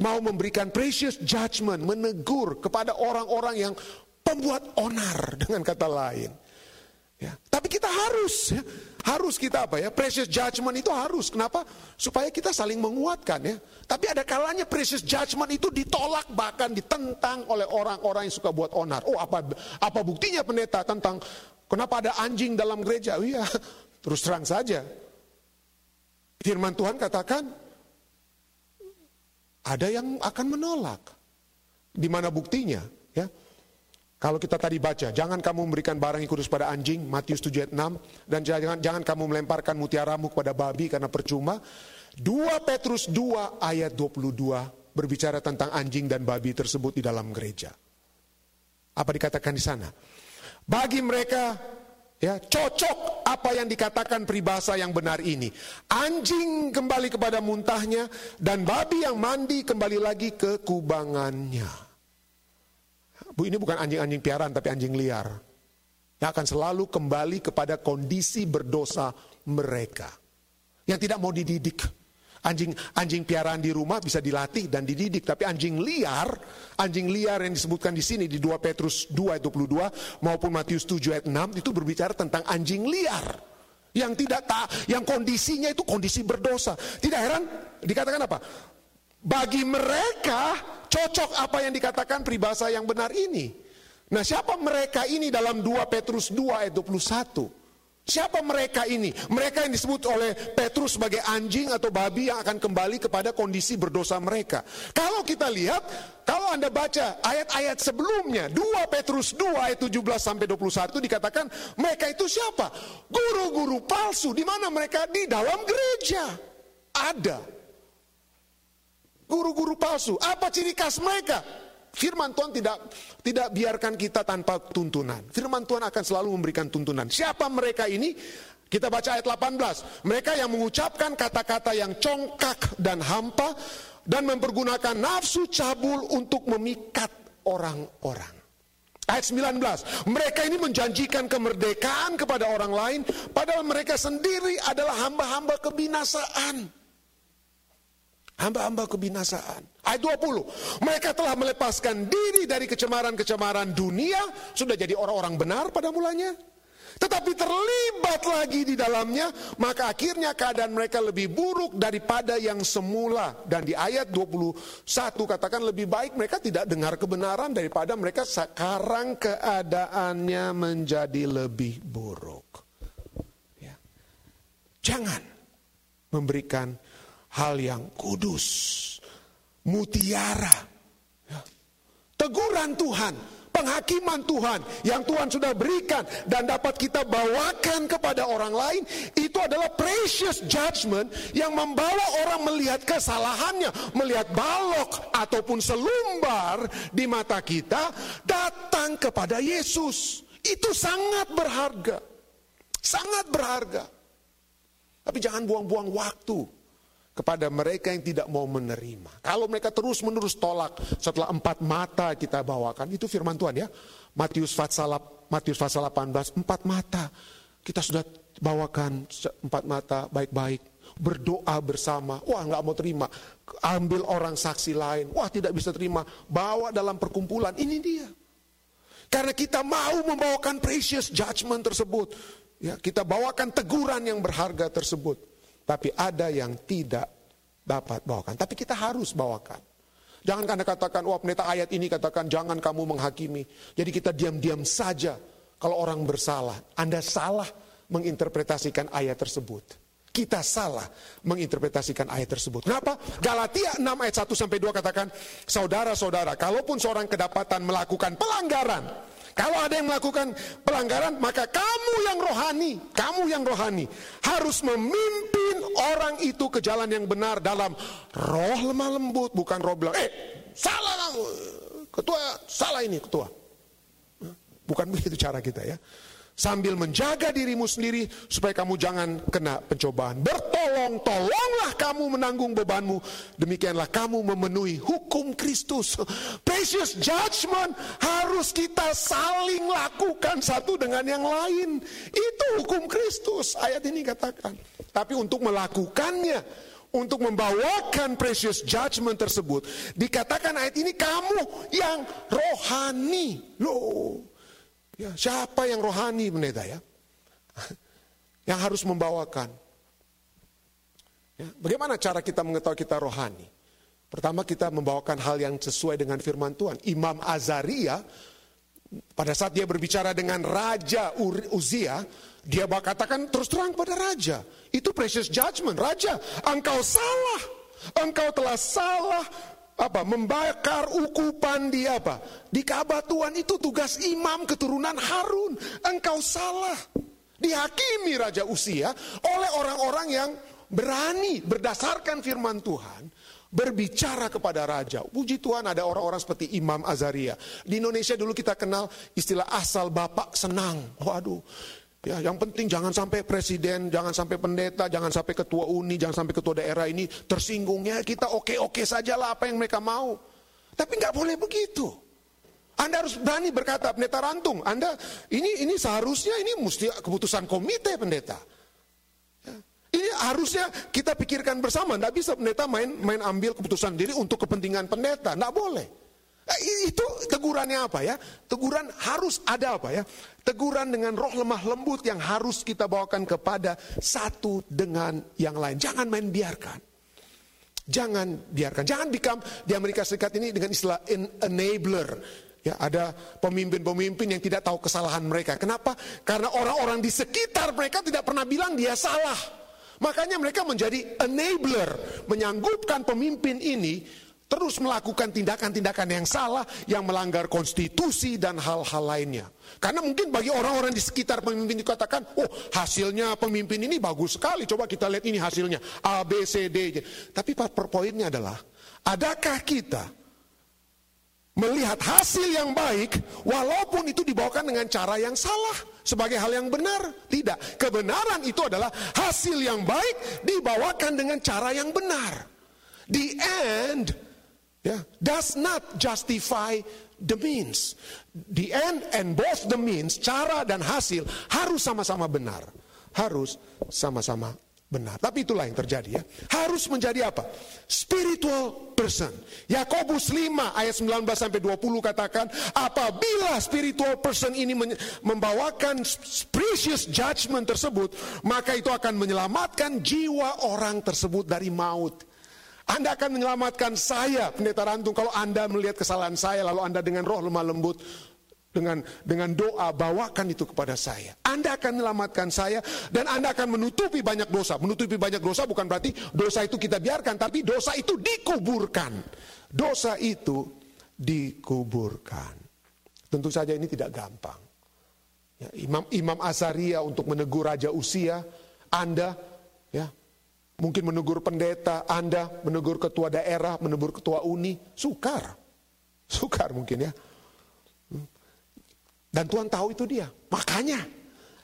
Mau memberikan precious judgment, menegur kepada orang-orang yang pembuat onar dengan kata lain. Ya. Tapi kita harus, ya. harus kita apa ya? Precious judgment itu harus. Kenapa? Supaya kita saling menguatkan ya. Tapi ada kalanya precious judgment itu ditolak bahkan ditentang oleh orang-orang yang suka buat onar. Oh apa apa buktinya pendeta tentang kenapa ada anjing dalam gereja? Oh, iya, terus terang saja. Firman Tuhan katakan ada yang akan menolak. Di mana buktinya? Ya, kalau kita tadi baca, jangan kamu memberikan barang yang kudus pada anjing, Matius 7 ayat 6, dan jangan, jangan kamu melemparkan mutiaramu kepada babi karena percuma. 2 Petrus 2 ayat 22 berbicara tentang anjing dan babi tersebut di dalam gereja. Apa dikatakan di sana? Bagi mereka ya cocok apa yang dikatakan peribahasa yang benar ini. Anjing kembali kepada muntahnya dan babi yang mandi kembali lagi ke kubangannya. Bu ini bukan anjing-anjing piaraan tapi anjing liar. Yang akan selalu kembali kepada kondisi berdosa mereka. Yang tidak mau dididik. Anjing anjing piaraan di rumah bisa dilatih dan dididik, tapi anjing liar, anjing liar yang disebutkan di sini di 2 Petrus 2 ayat 22 maupun Matius 7 ayat 6 itu berbicara tentang anjing liar yang tidak tak yang kondisinya itu kondisi berdosa. Tidak heran dikatakan apa? Bagi mereka cocok apa yang dikatakan peribahasa yang benar ini. Nah siapa mereka ini dalam 2 Petrus 2 ayat 21? Siapa mereka ini? Mereka yang disebut oleh Petrus sebagai anjing atau babi yang akan kembali kepada kondisi berdosa mereka. Kalau kita lihat, kalau Anda baca ayat-ayat sebelumnya, 2 Petrus 2 ayat 17 sampai 21 dikatakan mereka itu siapa? Guru-guru palsu. Di mana mereka? Di dalam gereja. Ada guru-guru palsu. Apa ciri khas mereka? Firman Tuhan tidak tidak biarkan kita tanpa tuntunan. Firman Tuhan akan selalu memberikan tuntunan. Siapa mereka ini? Kita baca ayat 18. Mereka yang mengucapkan kata-kata yang congkak dan hampa dan mempergunakan nafsu cabul untuk memikat orang-orang. Ayat 19, mereka ini menjanjikan kemerdekaan kepada orang lain, padahal mereka sendiri adalah hamba-hamba kebinasaan hamba-hamba kebinasaan. Ayat 20, mereka telah melepaskan diri dari kecemaran-kecemaran dunia, sudah jadi orang-orang benar pada mulanya. Tetapi terlibat lagi di dalamnya, maka akhirnya keadaan mereka lebih buruk daripada yang semula. Dan di ayat 21 katakan lebih baik mereka tidak dengar kebenaran daripada mereka sekarang keadaannya menjadi lebih buruk. Ya. Jangan memberikan hal yang kudus, mutiara, ya. teguran Tuhan, penghakiman Tuhan yang Tuhan sudah berikan dan dapat kita bawakan kepada orang lain itu adalah precious judgment yang membawa orang melihat kesalahannya, melihat balok ataupun selumbar di mata kita datang kepada Yesus. Itu sangat berharga. Sangat berharga. Tapi jangan buang-buang waktu kepada mereka yang tidak mau menerima. Kalau mereka terus-menerus tolak setelah empat mata kita bawakan, itu firman Tuhan ya. Matius pasal Matius pasal 18, empat mata kita sudah bawakan empat mata baik-baik. Berdoa bersama, wah nggak mau terima. Ambil orang saksi lain, wah tidak bisa terima. Bawa dalam perkumpulan, ini dia. Karena kita mau membawakan precious judgment tersebut. Ya, kita bawakan teguran yang berharga tersebut. Tapi ada yang tidak dapat bawakan. Tapi kita harus bawakan. Jangan karena katakan, wah pendeta ayat ini katakan jangan kamu menghakimi. Jadi kita diam-diam saja kalau orang bersalah. Anda salah menginterpretasikan ayat tersebut. Kita salah menginterpretasikan ayat tersebut. Kenapa? Galatia 6 ayat 1 sampai 2 katakan, saudara-saudara, kalaupun seorang kedapatan melakukan pelanggaran, kalau ada yang melakukan pelanggaran, maka kamu yang rohani, kamu yang rohani harus memimpin orang itu ke jalan yang benar dalam roh lemah lembut, bukan roh bilang, eh salah kamu, ketua salah ini ketua. Bukan begitu cara kita ya sambil menjaga dirimu sendiri supaya kamu jangan kena pencobaan. Bertolong-tolonglah kamu menanggung bebanmu, demikianlah kamu memenuhi hukum Kristus. Precious judgment harus kita saling lakukan satu dengan yang lain. Itu hukum Kristus, ayat ini katakan. Tapi untuk melakukannya, untuk membawakan precious judgment tersebut, dikatakan ayat ini kamu yang rohani. Loh, Ya, siapa yang rohani pendeta ya? Yang harus membawakan. Ya, bagaimana cara kita mengetahui kita rohani? Pertama kita membawakan hal yang sesuai dengan firman Tuhan. Imam Azaria pada saat dia berbicara dengan Raja Uzia, dia katakan terus terang pada Raja. Itu precious judgment. Raja, engkau salah. Engkau telah salah apa membakar ukupan di apa di Ka'bah Tuhan itu tugas imam keturunan Harun engkau salah dihakimi Raja Usia oleh orang-orang yang berani berdasarkan firman Tuhan berbicara kepada raja. Puji Tuhan ada orang-orang seperti Imam Azaria. Di Indonesia dulu kita kenal istilah asal bapak senang. Waduh, Ya, yang penting jangan sampai presiden, jangan sampai pendeta, jangan sampai ketua uni, jangan sampai ketua daerah ini tersinggungnya kita oke-oke saja lah apa yang mereka mau. Tapi nggak boleh begitu. Anda harus berani berkata, pendeta Rantung, Anda ini ini seharusnya ini mesti keputusan komite pendeta. Ya. Ini harusnya kita pikirkan bersama. Tidak bisa pendeta main main ambil keputusan diri untuk kepentingan pendeta. Tidak boleh. Eh, itu tegurannya apa ya? Teguran harus ada apa ya? Teguran dengan roh lemah lembut yang harus kita bawakan kepada satu dengan yang lain. Jangan main biarkan. Jangan biarkan. Jangan become di Amerika Serikat ini dengan istilah enabler. Ya, ada pemimpin-pemimpin yang tidak tahu kesalahan mereka. Kenapa? Karena orang-orang di sekitar mereka tidak pernah bilang dia salah. Makanya mereka menjadi enabler, menyanggupkan pemimpin ini terus melakukan tindakan-tindakan yang salah yang melanggar konstitusi dan hal-hal lainnya. Karena mungkin bagi orang-orang di sekitar pemimpin dikatakan, oh hasilnya pemimpin ini bagus sekali, coba kita lihat ini hasilnya, A, B, C, D. Tapi poinnya adalah, adakah kita melihat hasil yang baik walaupun itu dibawakan dengan cara yang salah sebagai hal yang benar? Tidak, kebenaran itu adalah hasil yang baik dibawakan dengan cara yang benar. The end yeah, does not justify the means. The end and both the means, cara dan hasil harus sama-sama benar. Harus sama-sama benar. Tapi itulah yang terjadi ya. Harus menjadi apa? Spiritual person. Yakobus 5 ayat 19 sampai 20 katakan, apabila spiritual person ini membawakan precious judgment tersebut, maka itu akan menyelamatkan jiwa orang tersebut dari maut. Anda akan menyelamatkan saya, pendeta Rantung, kalau Anda melihat kesalahan saya, lalu Anda dengan roh lemah lembut, dengan dengan doa bawakan itu kepada saya. Anda akan menyelamatkan saya dan Anda akan menutupi banyak dosa. Menutupi banyak dosa bukan berarti dosa itu kita biarkan, tapi dosa itu dikuburkan. Dosa itu dikuburkan. Tentu saja ini tidak gampang. Ya, Imam Imam Azaria untuk menegur Raja Usia, Anda ya Mungkin menegur pendeta, Anda menegur ketua daerah, menegur ketua uni, sukar. Sukar mungkin ya. Dan Tuhan tahu itu dia. Makanya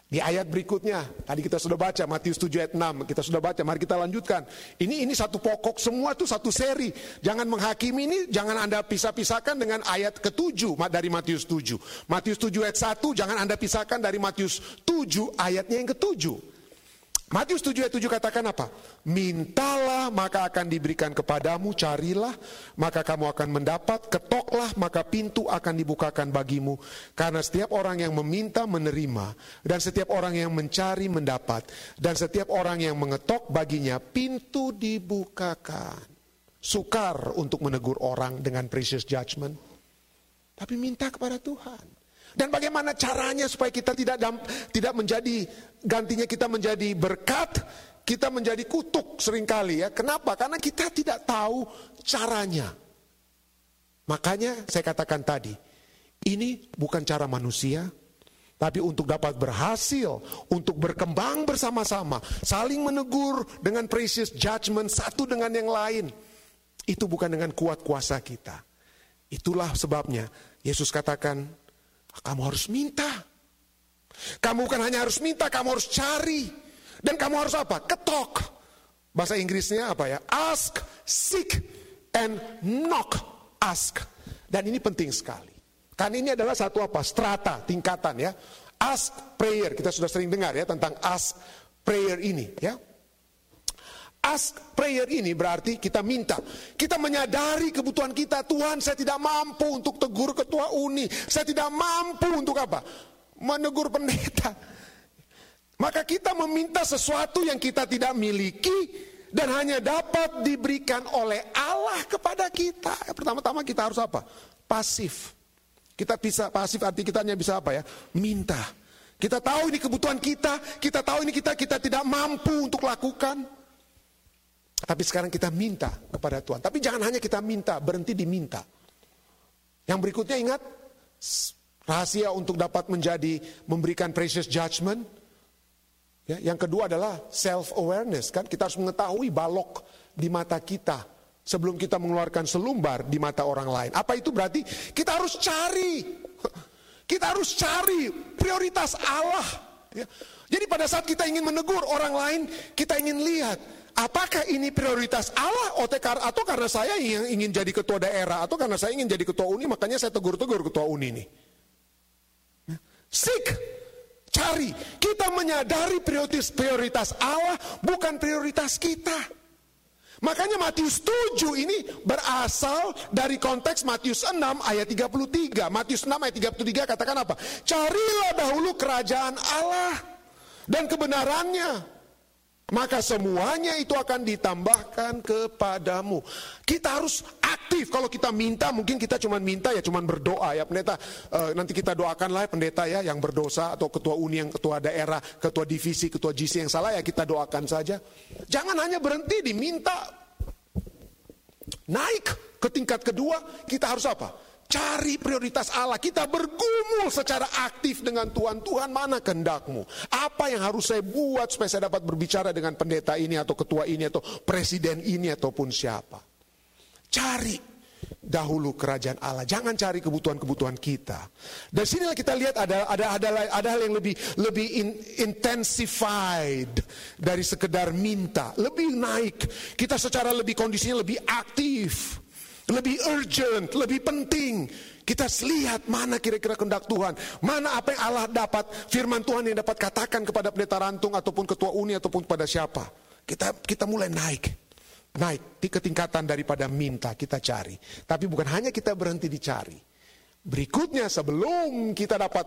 di ayat berikutnya, tadi kita sudah baca Matius 7 ayat 6, kita sudah baca, mari kita lanjutkan. Ini ini satu pokok semua itu satu seri. Jangan menghakimi ini, jangan Anda pisah-pisahkan dengan ayat ketujuh dari Matius 7. Matius 7 ayat 1, jangan Anda pisahkan dari Matius 7 ayatnya yang ketujuh. Matius 7 ayat 7 katakan apa? Mintalah maka akan diberikan kepadamu, carilah maka kamu akan mendapat, ketoklah maka pintu akan dibukakan bagimu. Karena setiap orang yang meminta menerima, dan setiap orang yang mencari mendapat, dan setiap orang yang mengetok baginya pintu dibukakan. Sukar untuk menegur orang dengan precious judgment. Tapi minta kepada Tuhan. Dan bagaimana caranya supaya kita tidak tidak menjadi gantinya kita menjadi berkat, kita menjadi kutuk sering kali ya. Kenapa? Karena kita tidak tahu caranya. Makanya saya katakan tadi, ini bukan cara manusia, tapi untuk dapat berhasil, untuk berkembang bersama-sama, saling menegur dengan precious judgment satu dengan yang lain. Itu bukan dengan kuat kuasa kita. Itulah sebabnya Yesus katakan, kamu harus minta. Kamu bukan hanya harus minta, kamu harus cari. Dan kamu harus apa? Ketok. Bahasa Inggrisnya apa ya? Ask, seek, and knock. Ask. Dan ini penting sekali. Kan ini adalah satu apa? Strata, tingkatan ya. Ask prayer. Kita sudah sering dengar ya tentang ask prayer ini ya. Ask prayer ini berarti kita minta. Kita menyadari kebutuhan kita. Tuhan saya tidak mampu untuk tegur ketua uni. Saya tidak mampu untuk apa? Menegur pendeta. Maka kita meminta sesuatu yang kita tidak miliki dan hanya dapat diberikan oleh Allah kepada kita. Pertama-tama kita harus apa? Pasif. Kita bisa pasif arti kita hanya bisa apa ya? Minta. Kita tahu ini kebutuhan kita, kita tahu ini kita kita tidak mampu untuk lakukan. Tapi sekarang kita minta kepada Tuhan. Tapi jangan hanya kita minta, berhenti diminta. Yang berikutnya ingat, rahasia untuk dapat menjadi memberikan precious judgment. Ya, yang kedua adalah self awareness kan kita harus mengetahui balok di mata kita sebelum kita mengeluarkan selumbar di mata orang lain. Apa itu berarti? Kita harus cari. Kita harus cari prioritas Allah. Ya. Jadi pada saat kita ingin menegur orang lain, kita ingin lihat Apakah ini prioritas Allah atau karena saya yang ingin jadi ketua daerah atau karena saya ingin jadi ketua uni makanya saya tegur-tegur ketua uni ini. Seek, cari. Kita menyadari prioritas prioritas Allah bukan prioritas kita. Makanya Matius 7 ini berasal dari konteks Matius 6 ayat 33. Matius 6 ayat 33 katakan apa? Carilah dahulu kerajaan Allah dan kebenarannya maka semuanya itu akan ditambahkan kepadamu. Kita harus aktif. Kalau kita minta, mungkin kita cuma minta ya, cuma berdoa ya pendeta. E, nanti kita doakanlah pendeta ya yang berdosa atau ketua uni, yang ketua daerah, ketua divisi, ketua GC yang salah ya kita doakan saja. Jangan hanya berhenti diminta. Naik ke tingkat kedua, kita harus apa? Cari prioritas Allah. Kita bergumul secara aktif dengan Tuhan. Tuhan mana kehendakmu? Apa yang harus saya buat supaya saya dapat berbicara dengan pendeta ini atau ketua ini atau presiden ini ataupun siapa? Cari dahulu kerajaan Allah. Jangan cari kebutuhan-kebutuhan kita. Dan sinilah kita lihat ada ada ada ada hal yang lebih lebih in, intensified dari sekedar minta, lebih naik. Kita secara lebih kondisinya lebih aktif lebih urgent, lebih penting. Kita lihat mana kira-kira kehendak Tuhan, mana apa yang Allah dapat, firman Tuhan yang dapat katakan kepada pendeta rantung ataupun ketua uni ataupun pada siapa. Kita kita mulai naik, naik di ketingkatan daripada minta kita cari. Tapi bukan hanya kita berhenti dicari. Berikutnya sebelum kita dapat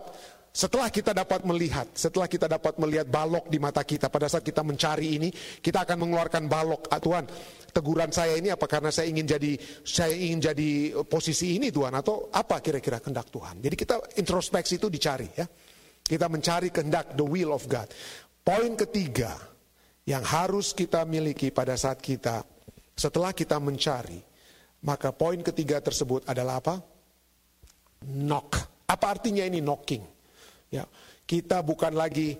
setelah kita dapat melihat, setelah kita dapat melihat balok di mata kita, pada saat kita mencari ini, kita akan mengeluarkan balok. Ah, Tuhan, teguran saya ini apa karena saya ingin jadi saya ingin jadi posisi ini Tuhan atau apa kira-kira kehendak Tuhan. Jadi kita introspeksi itu dicari ya. Kita mencari kehendak the will of God. Poin ketiga yang harus kita miliki pada saat kita setelah kita mencari, maka poin ketiga tersebut adalah apa? Knock. Apa artinya ini knocking? Ya, kita bukan lagi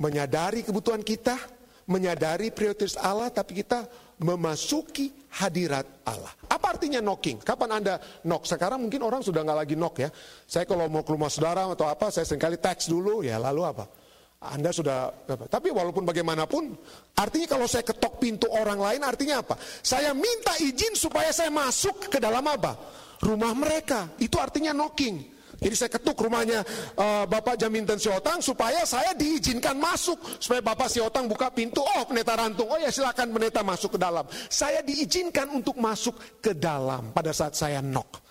menyadari kebutuhan kita, menyadari prioritas Allah, tapi kita memasuki hadirat Allah. Apa artinya knocking? Kapan Anda knock? Sekarang mungkin orang sudah nggak lagi knock ya. Saya kalau mau ke rumah saudara atau apa, saya sering kali teks dulu, ya lalu apa? Anda sudah, tapi walaupun bagaimanapun, artinya kalau saya ketok pintu orang lain, artinya apa? Saya minta izin supaya saya masuk ke dalam apa? Rumah mereka. Itu artinya knocking. Jadi saya ketuk rumahnya uh, Bapak Jaminten Siotang supaya saya diizinkan masuk. Supaya Bapak Siotang buka pintu, oh pendeta Rantung, oh ya silakan pendeta masuk ke dalam. Saya diizinkan untuk masuk ke dalam pada saat saya knock.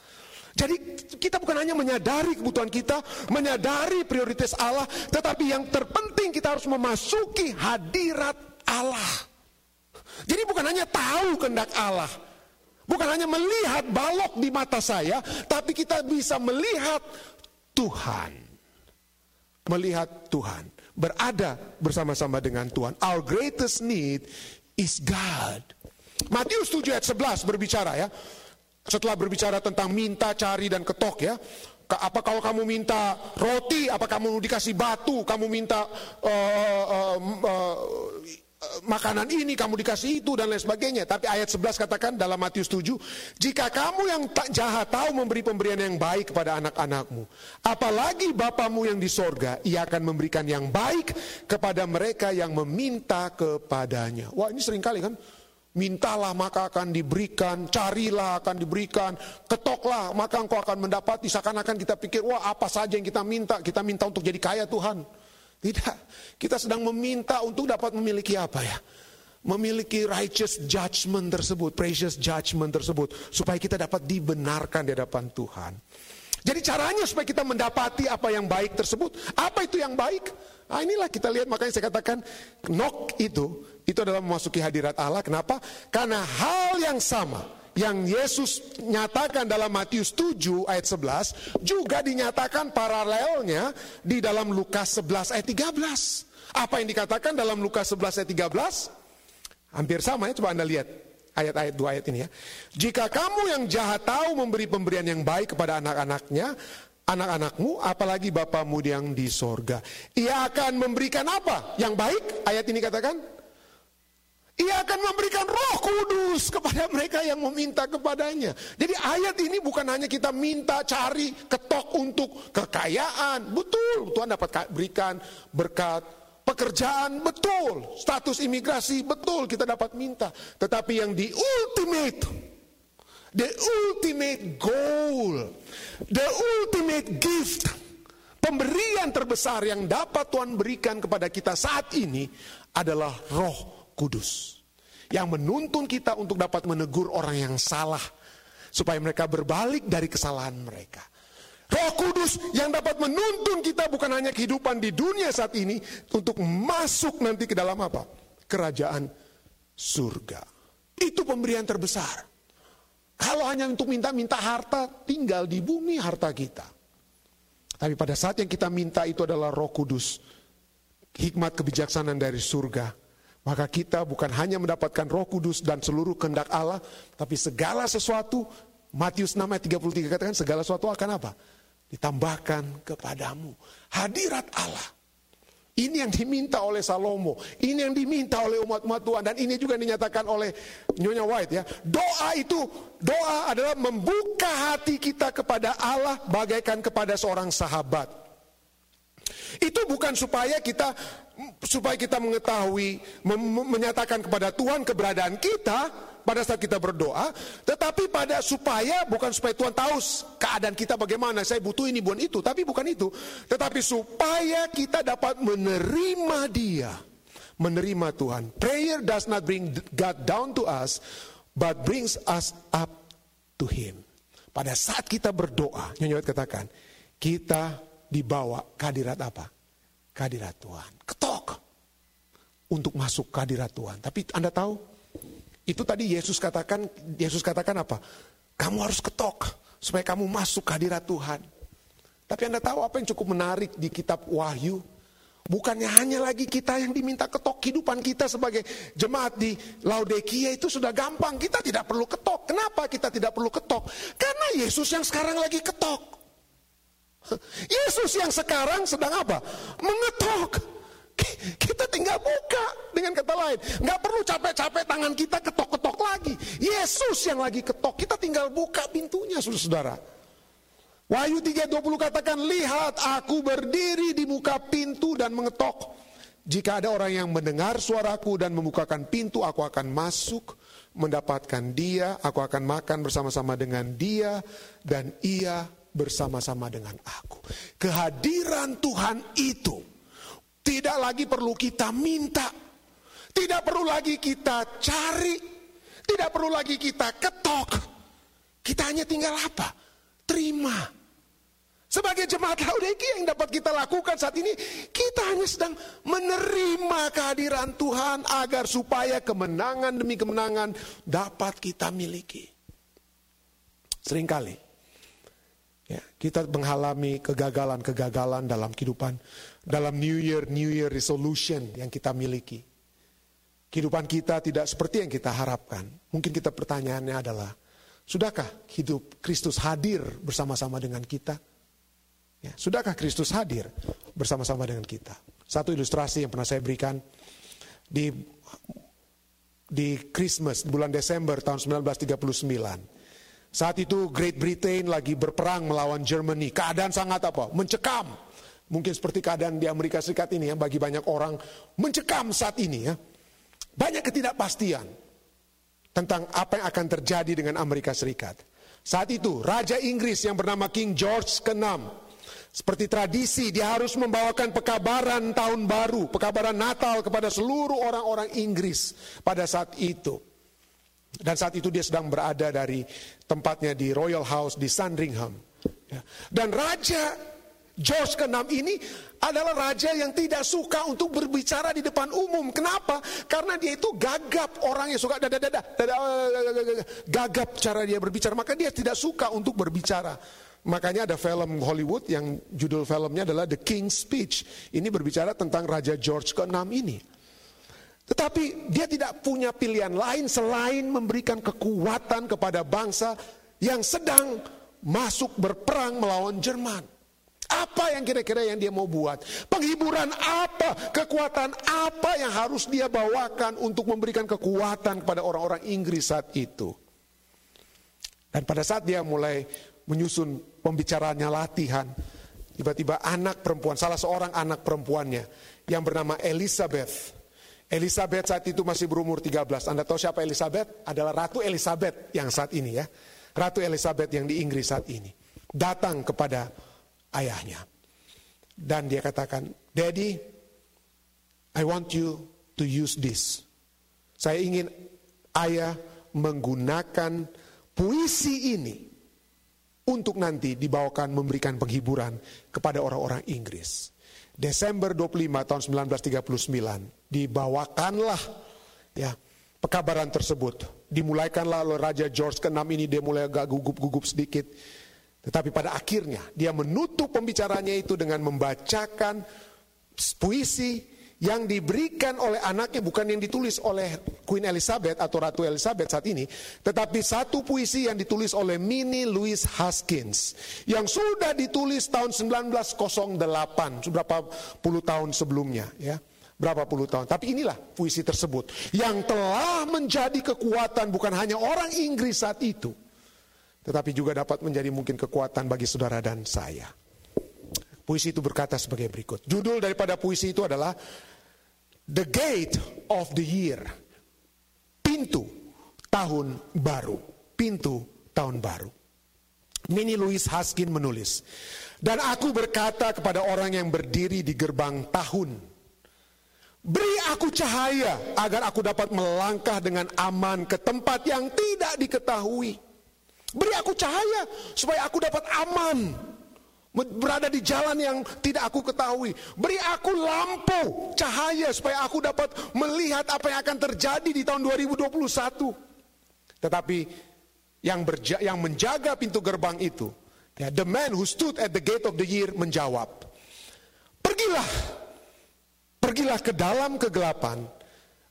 Jadi kita bukan hanya menyadari kebutuhan kita, menyadari prioritas Allah, tetapi yang terpenting kita harus memasuki hadirat Allah. Jadi bukan hanya tahu kehendak Allah, Bukan hanya melihat balok di mata saya, tapi kita bisa melihat Tuhan. Melihat Tuhan. Berada bersama-sama dengan Tuhan. Our greatest need is God. Matius 7 ayat 11 berbicara ya. Setelah berbicara tentang minta, cari, dan ketok ya. Apa kalau kamu minta roti, apa kamu dikasih batu, kamu minta uh, uh, uh, makanan ini, kamu dikasih itu dan lain sebagainya. Tapi ayat 11 katakan dalam Matius 7, jika kamu yang tak jahat tahu memberi pemberian yang baik kepada anak-anakmu, apalagi Bapamu yang di sorga, ia akan memberikan yang baik kepada mereka yang meminta kepadanya. Wah ini sering kali kan, mintalah maka akan diberikan, carilah akan diberikan, ketoklah maka engkau akan mendapati. Seakan-akan kita pikir, wah apa saja yang kita minta, kita minta untuk jadi kaya Tuhan. Tidak, kita sedang meminta untuk dapat memiliki apa ya? Memiliki righteous judgment tersebut, precious judgment tersebut, supaya kita dapat dibenarkan di hadapan Tuhan. Jadi caranya supaya kita mendapati apa yang baik tersebut, apa itu yang baik? Nah inilah kita lihat makanya saya katakan knock itu, itu adalah memasuki hadirat Allah. Kenapa? Karena hal yang sama yang Yesus nyatakan dalam Matius 7 ayat 11 juga dinyatakan paralelnya di dalam Lukas 11 ayat 13. Apa yang dikatakan dalam Lukas 11 ayat 13? Hampir sama ya, coba Anda lihat ayat-ayat dua ayat ini ya. Jika kamu yang jahat tahu memberi pemberian yang baik kepada anak-anaknya, anak-anakmu, apalagi Bapamu yang di sorga. Ia akan memberikan apa? Yang baik, ayat ini katakan, ia akan memberikan roh kudus kepada mereka yang meminta kepadanya. Jadi ayat ini bukan hanya kita minta cari ketok untuk kekayaan. Betul, Tuhan dapat berikan berkat pekerjaan, betul. Status imigrasi, betul kita dapat minta. Tetapi yang di ultimate, the ultimate goal, the ultimate gift, pemberian terbesar yang dapat Tuhan berikan kepada kita saat ini adalah roh Kudus yang menuntun kita untuk dapat menegur orang yang salah supaya mereka berbalik dari kesalahan mereka. Roh Kudus yang dapat menuntun kita bukan hanya kehidupan di dunia saat ini untuk masuk nanti ke dalam apa? Kerajaan surga. Itu pemberian terbesar. Kalau hanya untuk minta-minta harta, tinggal di bumi harta kita. Tapi pada saat yang kita minta itu adalah Roh Kudus, hikmat kebijaksanaan dari surga maka kita bukan hanya mendapatkan roh kudus dan seluruh kehendak Allah, tapi segala sesuatu, Matius 6 ayat 33 katakan segala sesuatu akan apa? Ditambahkan kepadamu. Hadirat Allah. Ini yang diminta oleh Salomo, ini yang diminta oleh umat-umat Tuhan dan ini juga dinyatakan oleh Nyonya White ya. Doa itu, doa adalah membuka hati kita kepada Allah bagaikan kepada seorang sahabat. Itu bukan supaya kita supaya kita mengetahui, menyatakan kepada Tuhan keberadaan kita pada saat kita berdoa, tetapi pada supaya bukan supaya Tuhan tahu keadaan kita bagaimana, saya butuh ini bukan itu, tapi bukan itu, tetapi supaya kita dapat menerima Dia, menerima Tuhan. Prayer does not bring God down to us, but brings us up to Him. Pada saat kita berdoa, nyanyi katakan, kita dibawa kehadirat apa? Kehadirat Tuhan. Ketok. Untuk masuk kehadirat Tuhan. Tapi Anda tahu, itu tadi Yesus katakan, Yesus katakan apa? Kamu harus ketok supaya kamu masuk kehadirat Tuhan. Tapi Anda tahu apa yang cukup menarik di kitab Wahyu? Bukannya hanya lagi kita yang diminta ketok kehidupan kita sebagai jemaat di Laodikia itu sudah gampang. Kita tidak perlu ketok. Kenapa kita tidak perlu ketok? Karena Yesus yang sekarang lagi ketok. Yesus yang sekarang sedang apa? Mengetok. Kita tinggal buka dengan kata lain. Nggak perlu capek-capek tangan kita ketok-ketok lagi. Yesus yang lagi ketok. Kita tinggal buka pintunya saudara-saudara. Wahyu 3.20 katakan, lihat aku berdiri di muka pintu dan mengetok. Jika ada orang yang mendengar suaraku dan membukakan pintu, aku akan masuk, mendapatkan dia, aku akan makan bersama-sama dengan dia, dan ia bersama-sama dengan aku. Kehadiran Tuhan itu tidak lagi perlu kita minta, tidak perlu lagi kita cari, tidak perlu lagi kita ketok. Kita hanya tinggal apa? Terima. Sebagai jemaat Laodiki yang dapat kita lakukan saat ini, kita hanya sedang menerima kehadiran Tuhan agar supaya kemenangan demi kemenangan dapat kita miliki. Seringkali ya, kita mengalami kegagalan-kegagalan dalam kehidupan, dalam New Year, New Year resolution yang kita miliki. Kehidupan kita tidak seperti yang kita harapkan. Mungkin kita pertanyaannya adalah, sudahkah hidup Kristus hadir bersama-sama dengan kita? Ya, sudahkah Kristus hadir bersama-sama dengan kita? Satu ilustrasi yang pernah saya berikan di di Christmas bulan Desember tahun 1939. Saat itu Great Britain lagi berperang melawan Germany. Keadaan sangat apa? Mencekam. Mungkin seperti keadaan di Amerika Serikat ini ya bagi banyak orang mencekam saat ini ya. Banyak ketidakpastian tentang apa yang akan terjadi dengan Amerika Serikat. Saat itu Raja Inggris yang bernama King George ke-6 seperti tradisi dia harus membawakan pekabaran tahun baru, pekabaran Natal kepada seluruh orang-orang Inggris pada saat itu. Dan saat itu dia sedang berada dari tempatnya di Royal House di Sandringham. Ya. Dan Raja George ke-6 ini adalah raja yang tidak suka untuk berbicara di depan umum. Kenapa? Karena dia itu gagap orang yang suka dada dada, dada gagap cara dia berbicara. Maka dia tidak suka untuk berbicara. Makanya ada film Hollywood yang judul filmnya adalah The King's Speech. Ini berbicara tentang Raja George ke-6 ini. Tetapi dia tidak punya pilihan lain selain memberikan kekuatan kepada bangsa yang sedang masuk berperang melawan Jerman. Apa yang kira-kira yang dia mau buat? Penghiburan apa? Kekuatan apa yang harus dia bawakan untuk memberikan kekuatan kepada orang-orang Inggris saat itu? Dan pada saat dia mulai menyusun pembicaraannya latihan. Tiba-tiba anak perempuan, salah seorang anak perempuannya yang bernama Elizabeth. Elizabeth saat itu masih berumur 13. Anda tahu siapa Elizabeth? Adalah Ratu Elizabeth yang saat ini ya. Ratu Elizabeth yang di Inggris saat ini. Datang kepada ayahnya. Dan dia katakan, Daddy, I want you to use this. Saya ingin ayah menggunakan puisi ini untuk nanti dibawakan memberikan penghiburan kepada orang-orang Inggris. Desember 25 tahun 1939 dibawakanlah ya pekabaran tersebut. Dimulaikanlah oleh Raja George ke-6 ini dia mulai agak gugup-gugup sedikit. Tetapi pada akhirnya dia menutup pembicaranya itu dengan membacakan puisi yang diberikan oleh anaknya bukan yang ditulis oleh Queen Elizabeth atau Ratu Elizabeth saat ini, tetapi satu puisi yang ditulis oleh Minnie Louise Haskins yang sudah ditulis tahun 1908, beberapa puluh tahun sebelumnya ya. Berapa puluh tahun. Tapi inilah puisi tersebut yang telah menjadi kekuatan bukan hanya orang Inggris saat itu, tetapi juga dapat menjadi mungkin kekuatan bagi saudara dan saya. Puisi itu berkata sebagai berikut. Judul daripada puisi itu adalah The Gate of the Year. Pintu tahun baru. Pintu tahun baru. Minnie Louise Haskin menulis. Dan aku berkata kepada orang yang berdiri di gerbang tahun. Beri aku cahaya agar aku dapat melangkah dengan aman ke tempat yang tidak diketahui. Beri aku cahaya supaya aku dapat aman berada di jalan yang tidak aku ketahui. Beri aku lampu, cahaya supaya aku dapat melihat apa yang akan terjadi di tahun 2021. Tetapi yang berja yang menjaga pintu gerbang itu, ya, the man who stood at the gate of the year menjawab, "Pergilah. Pergilah ke dalam kegelapan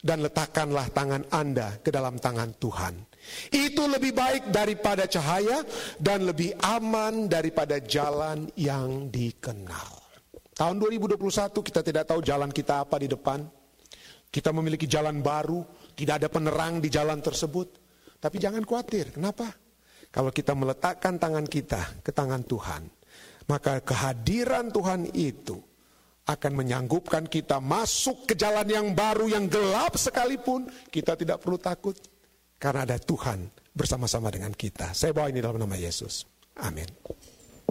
dan letakkanlah tangan Anda ke dalam tangan Tuhan." Itu lebih baik daripada cahaya dan lebih aman daripada jalan yang dikenal. Tahun 2021 kita tidak tahu jalan kita apa di depan. Kita memiliki jalan baru, tidak ada penerang di jalan tersebut. Tapi jangan khawatir, kenapa? Kalau kita meletakkan tangan kita ke tangan Tuhan, maka kehadiran Tuhan itu akan menyanggupkan kita masuk ke jalan yang baru yang gelap sekalipun, kita tidak perlu takut. Karena ada Tuhan bersama-sama dengan kita. Saya bawa ini dalam nama Yesus. Amin.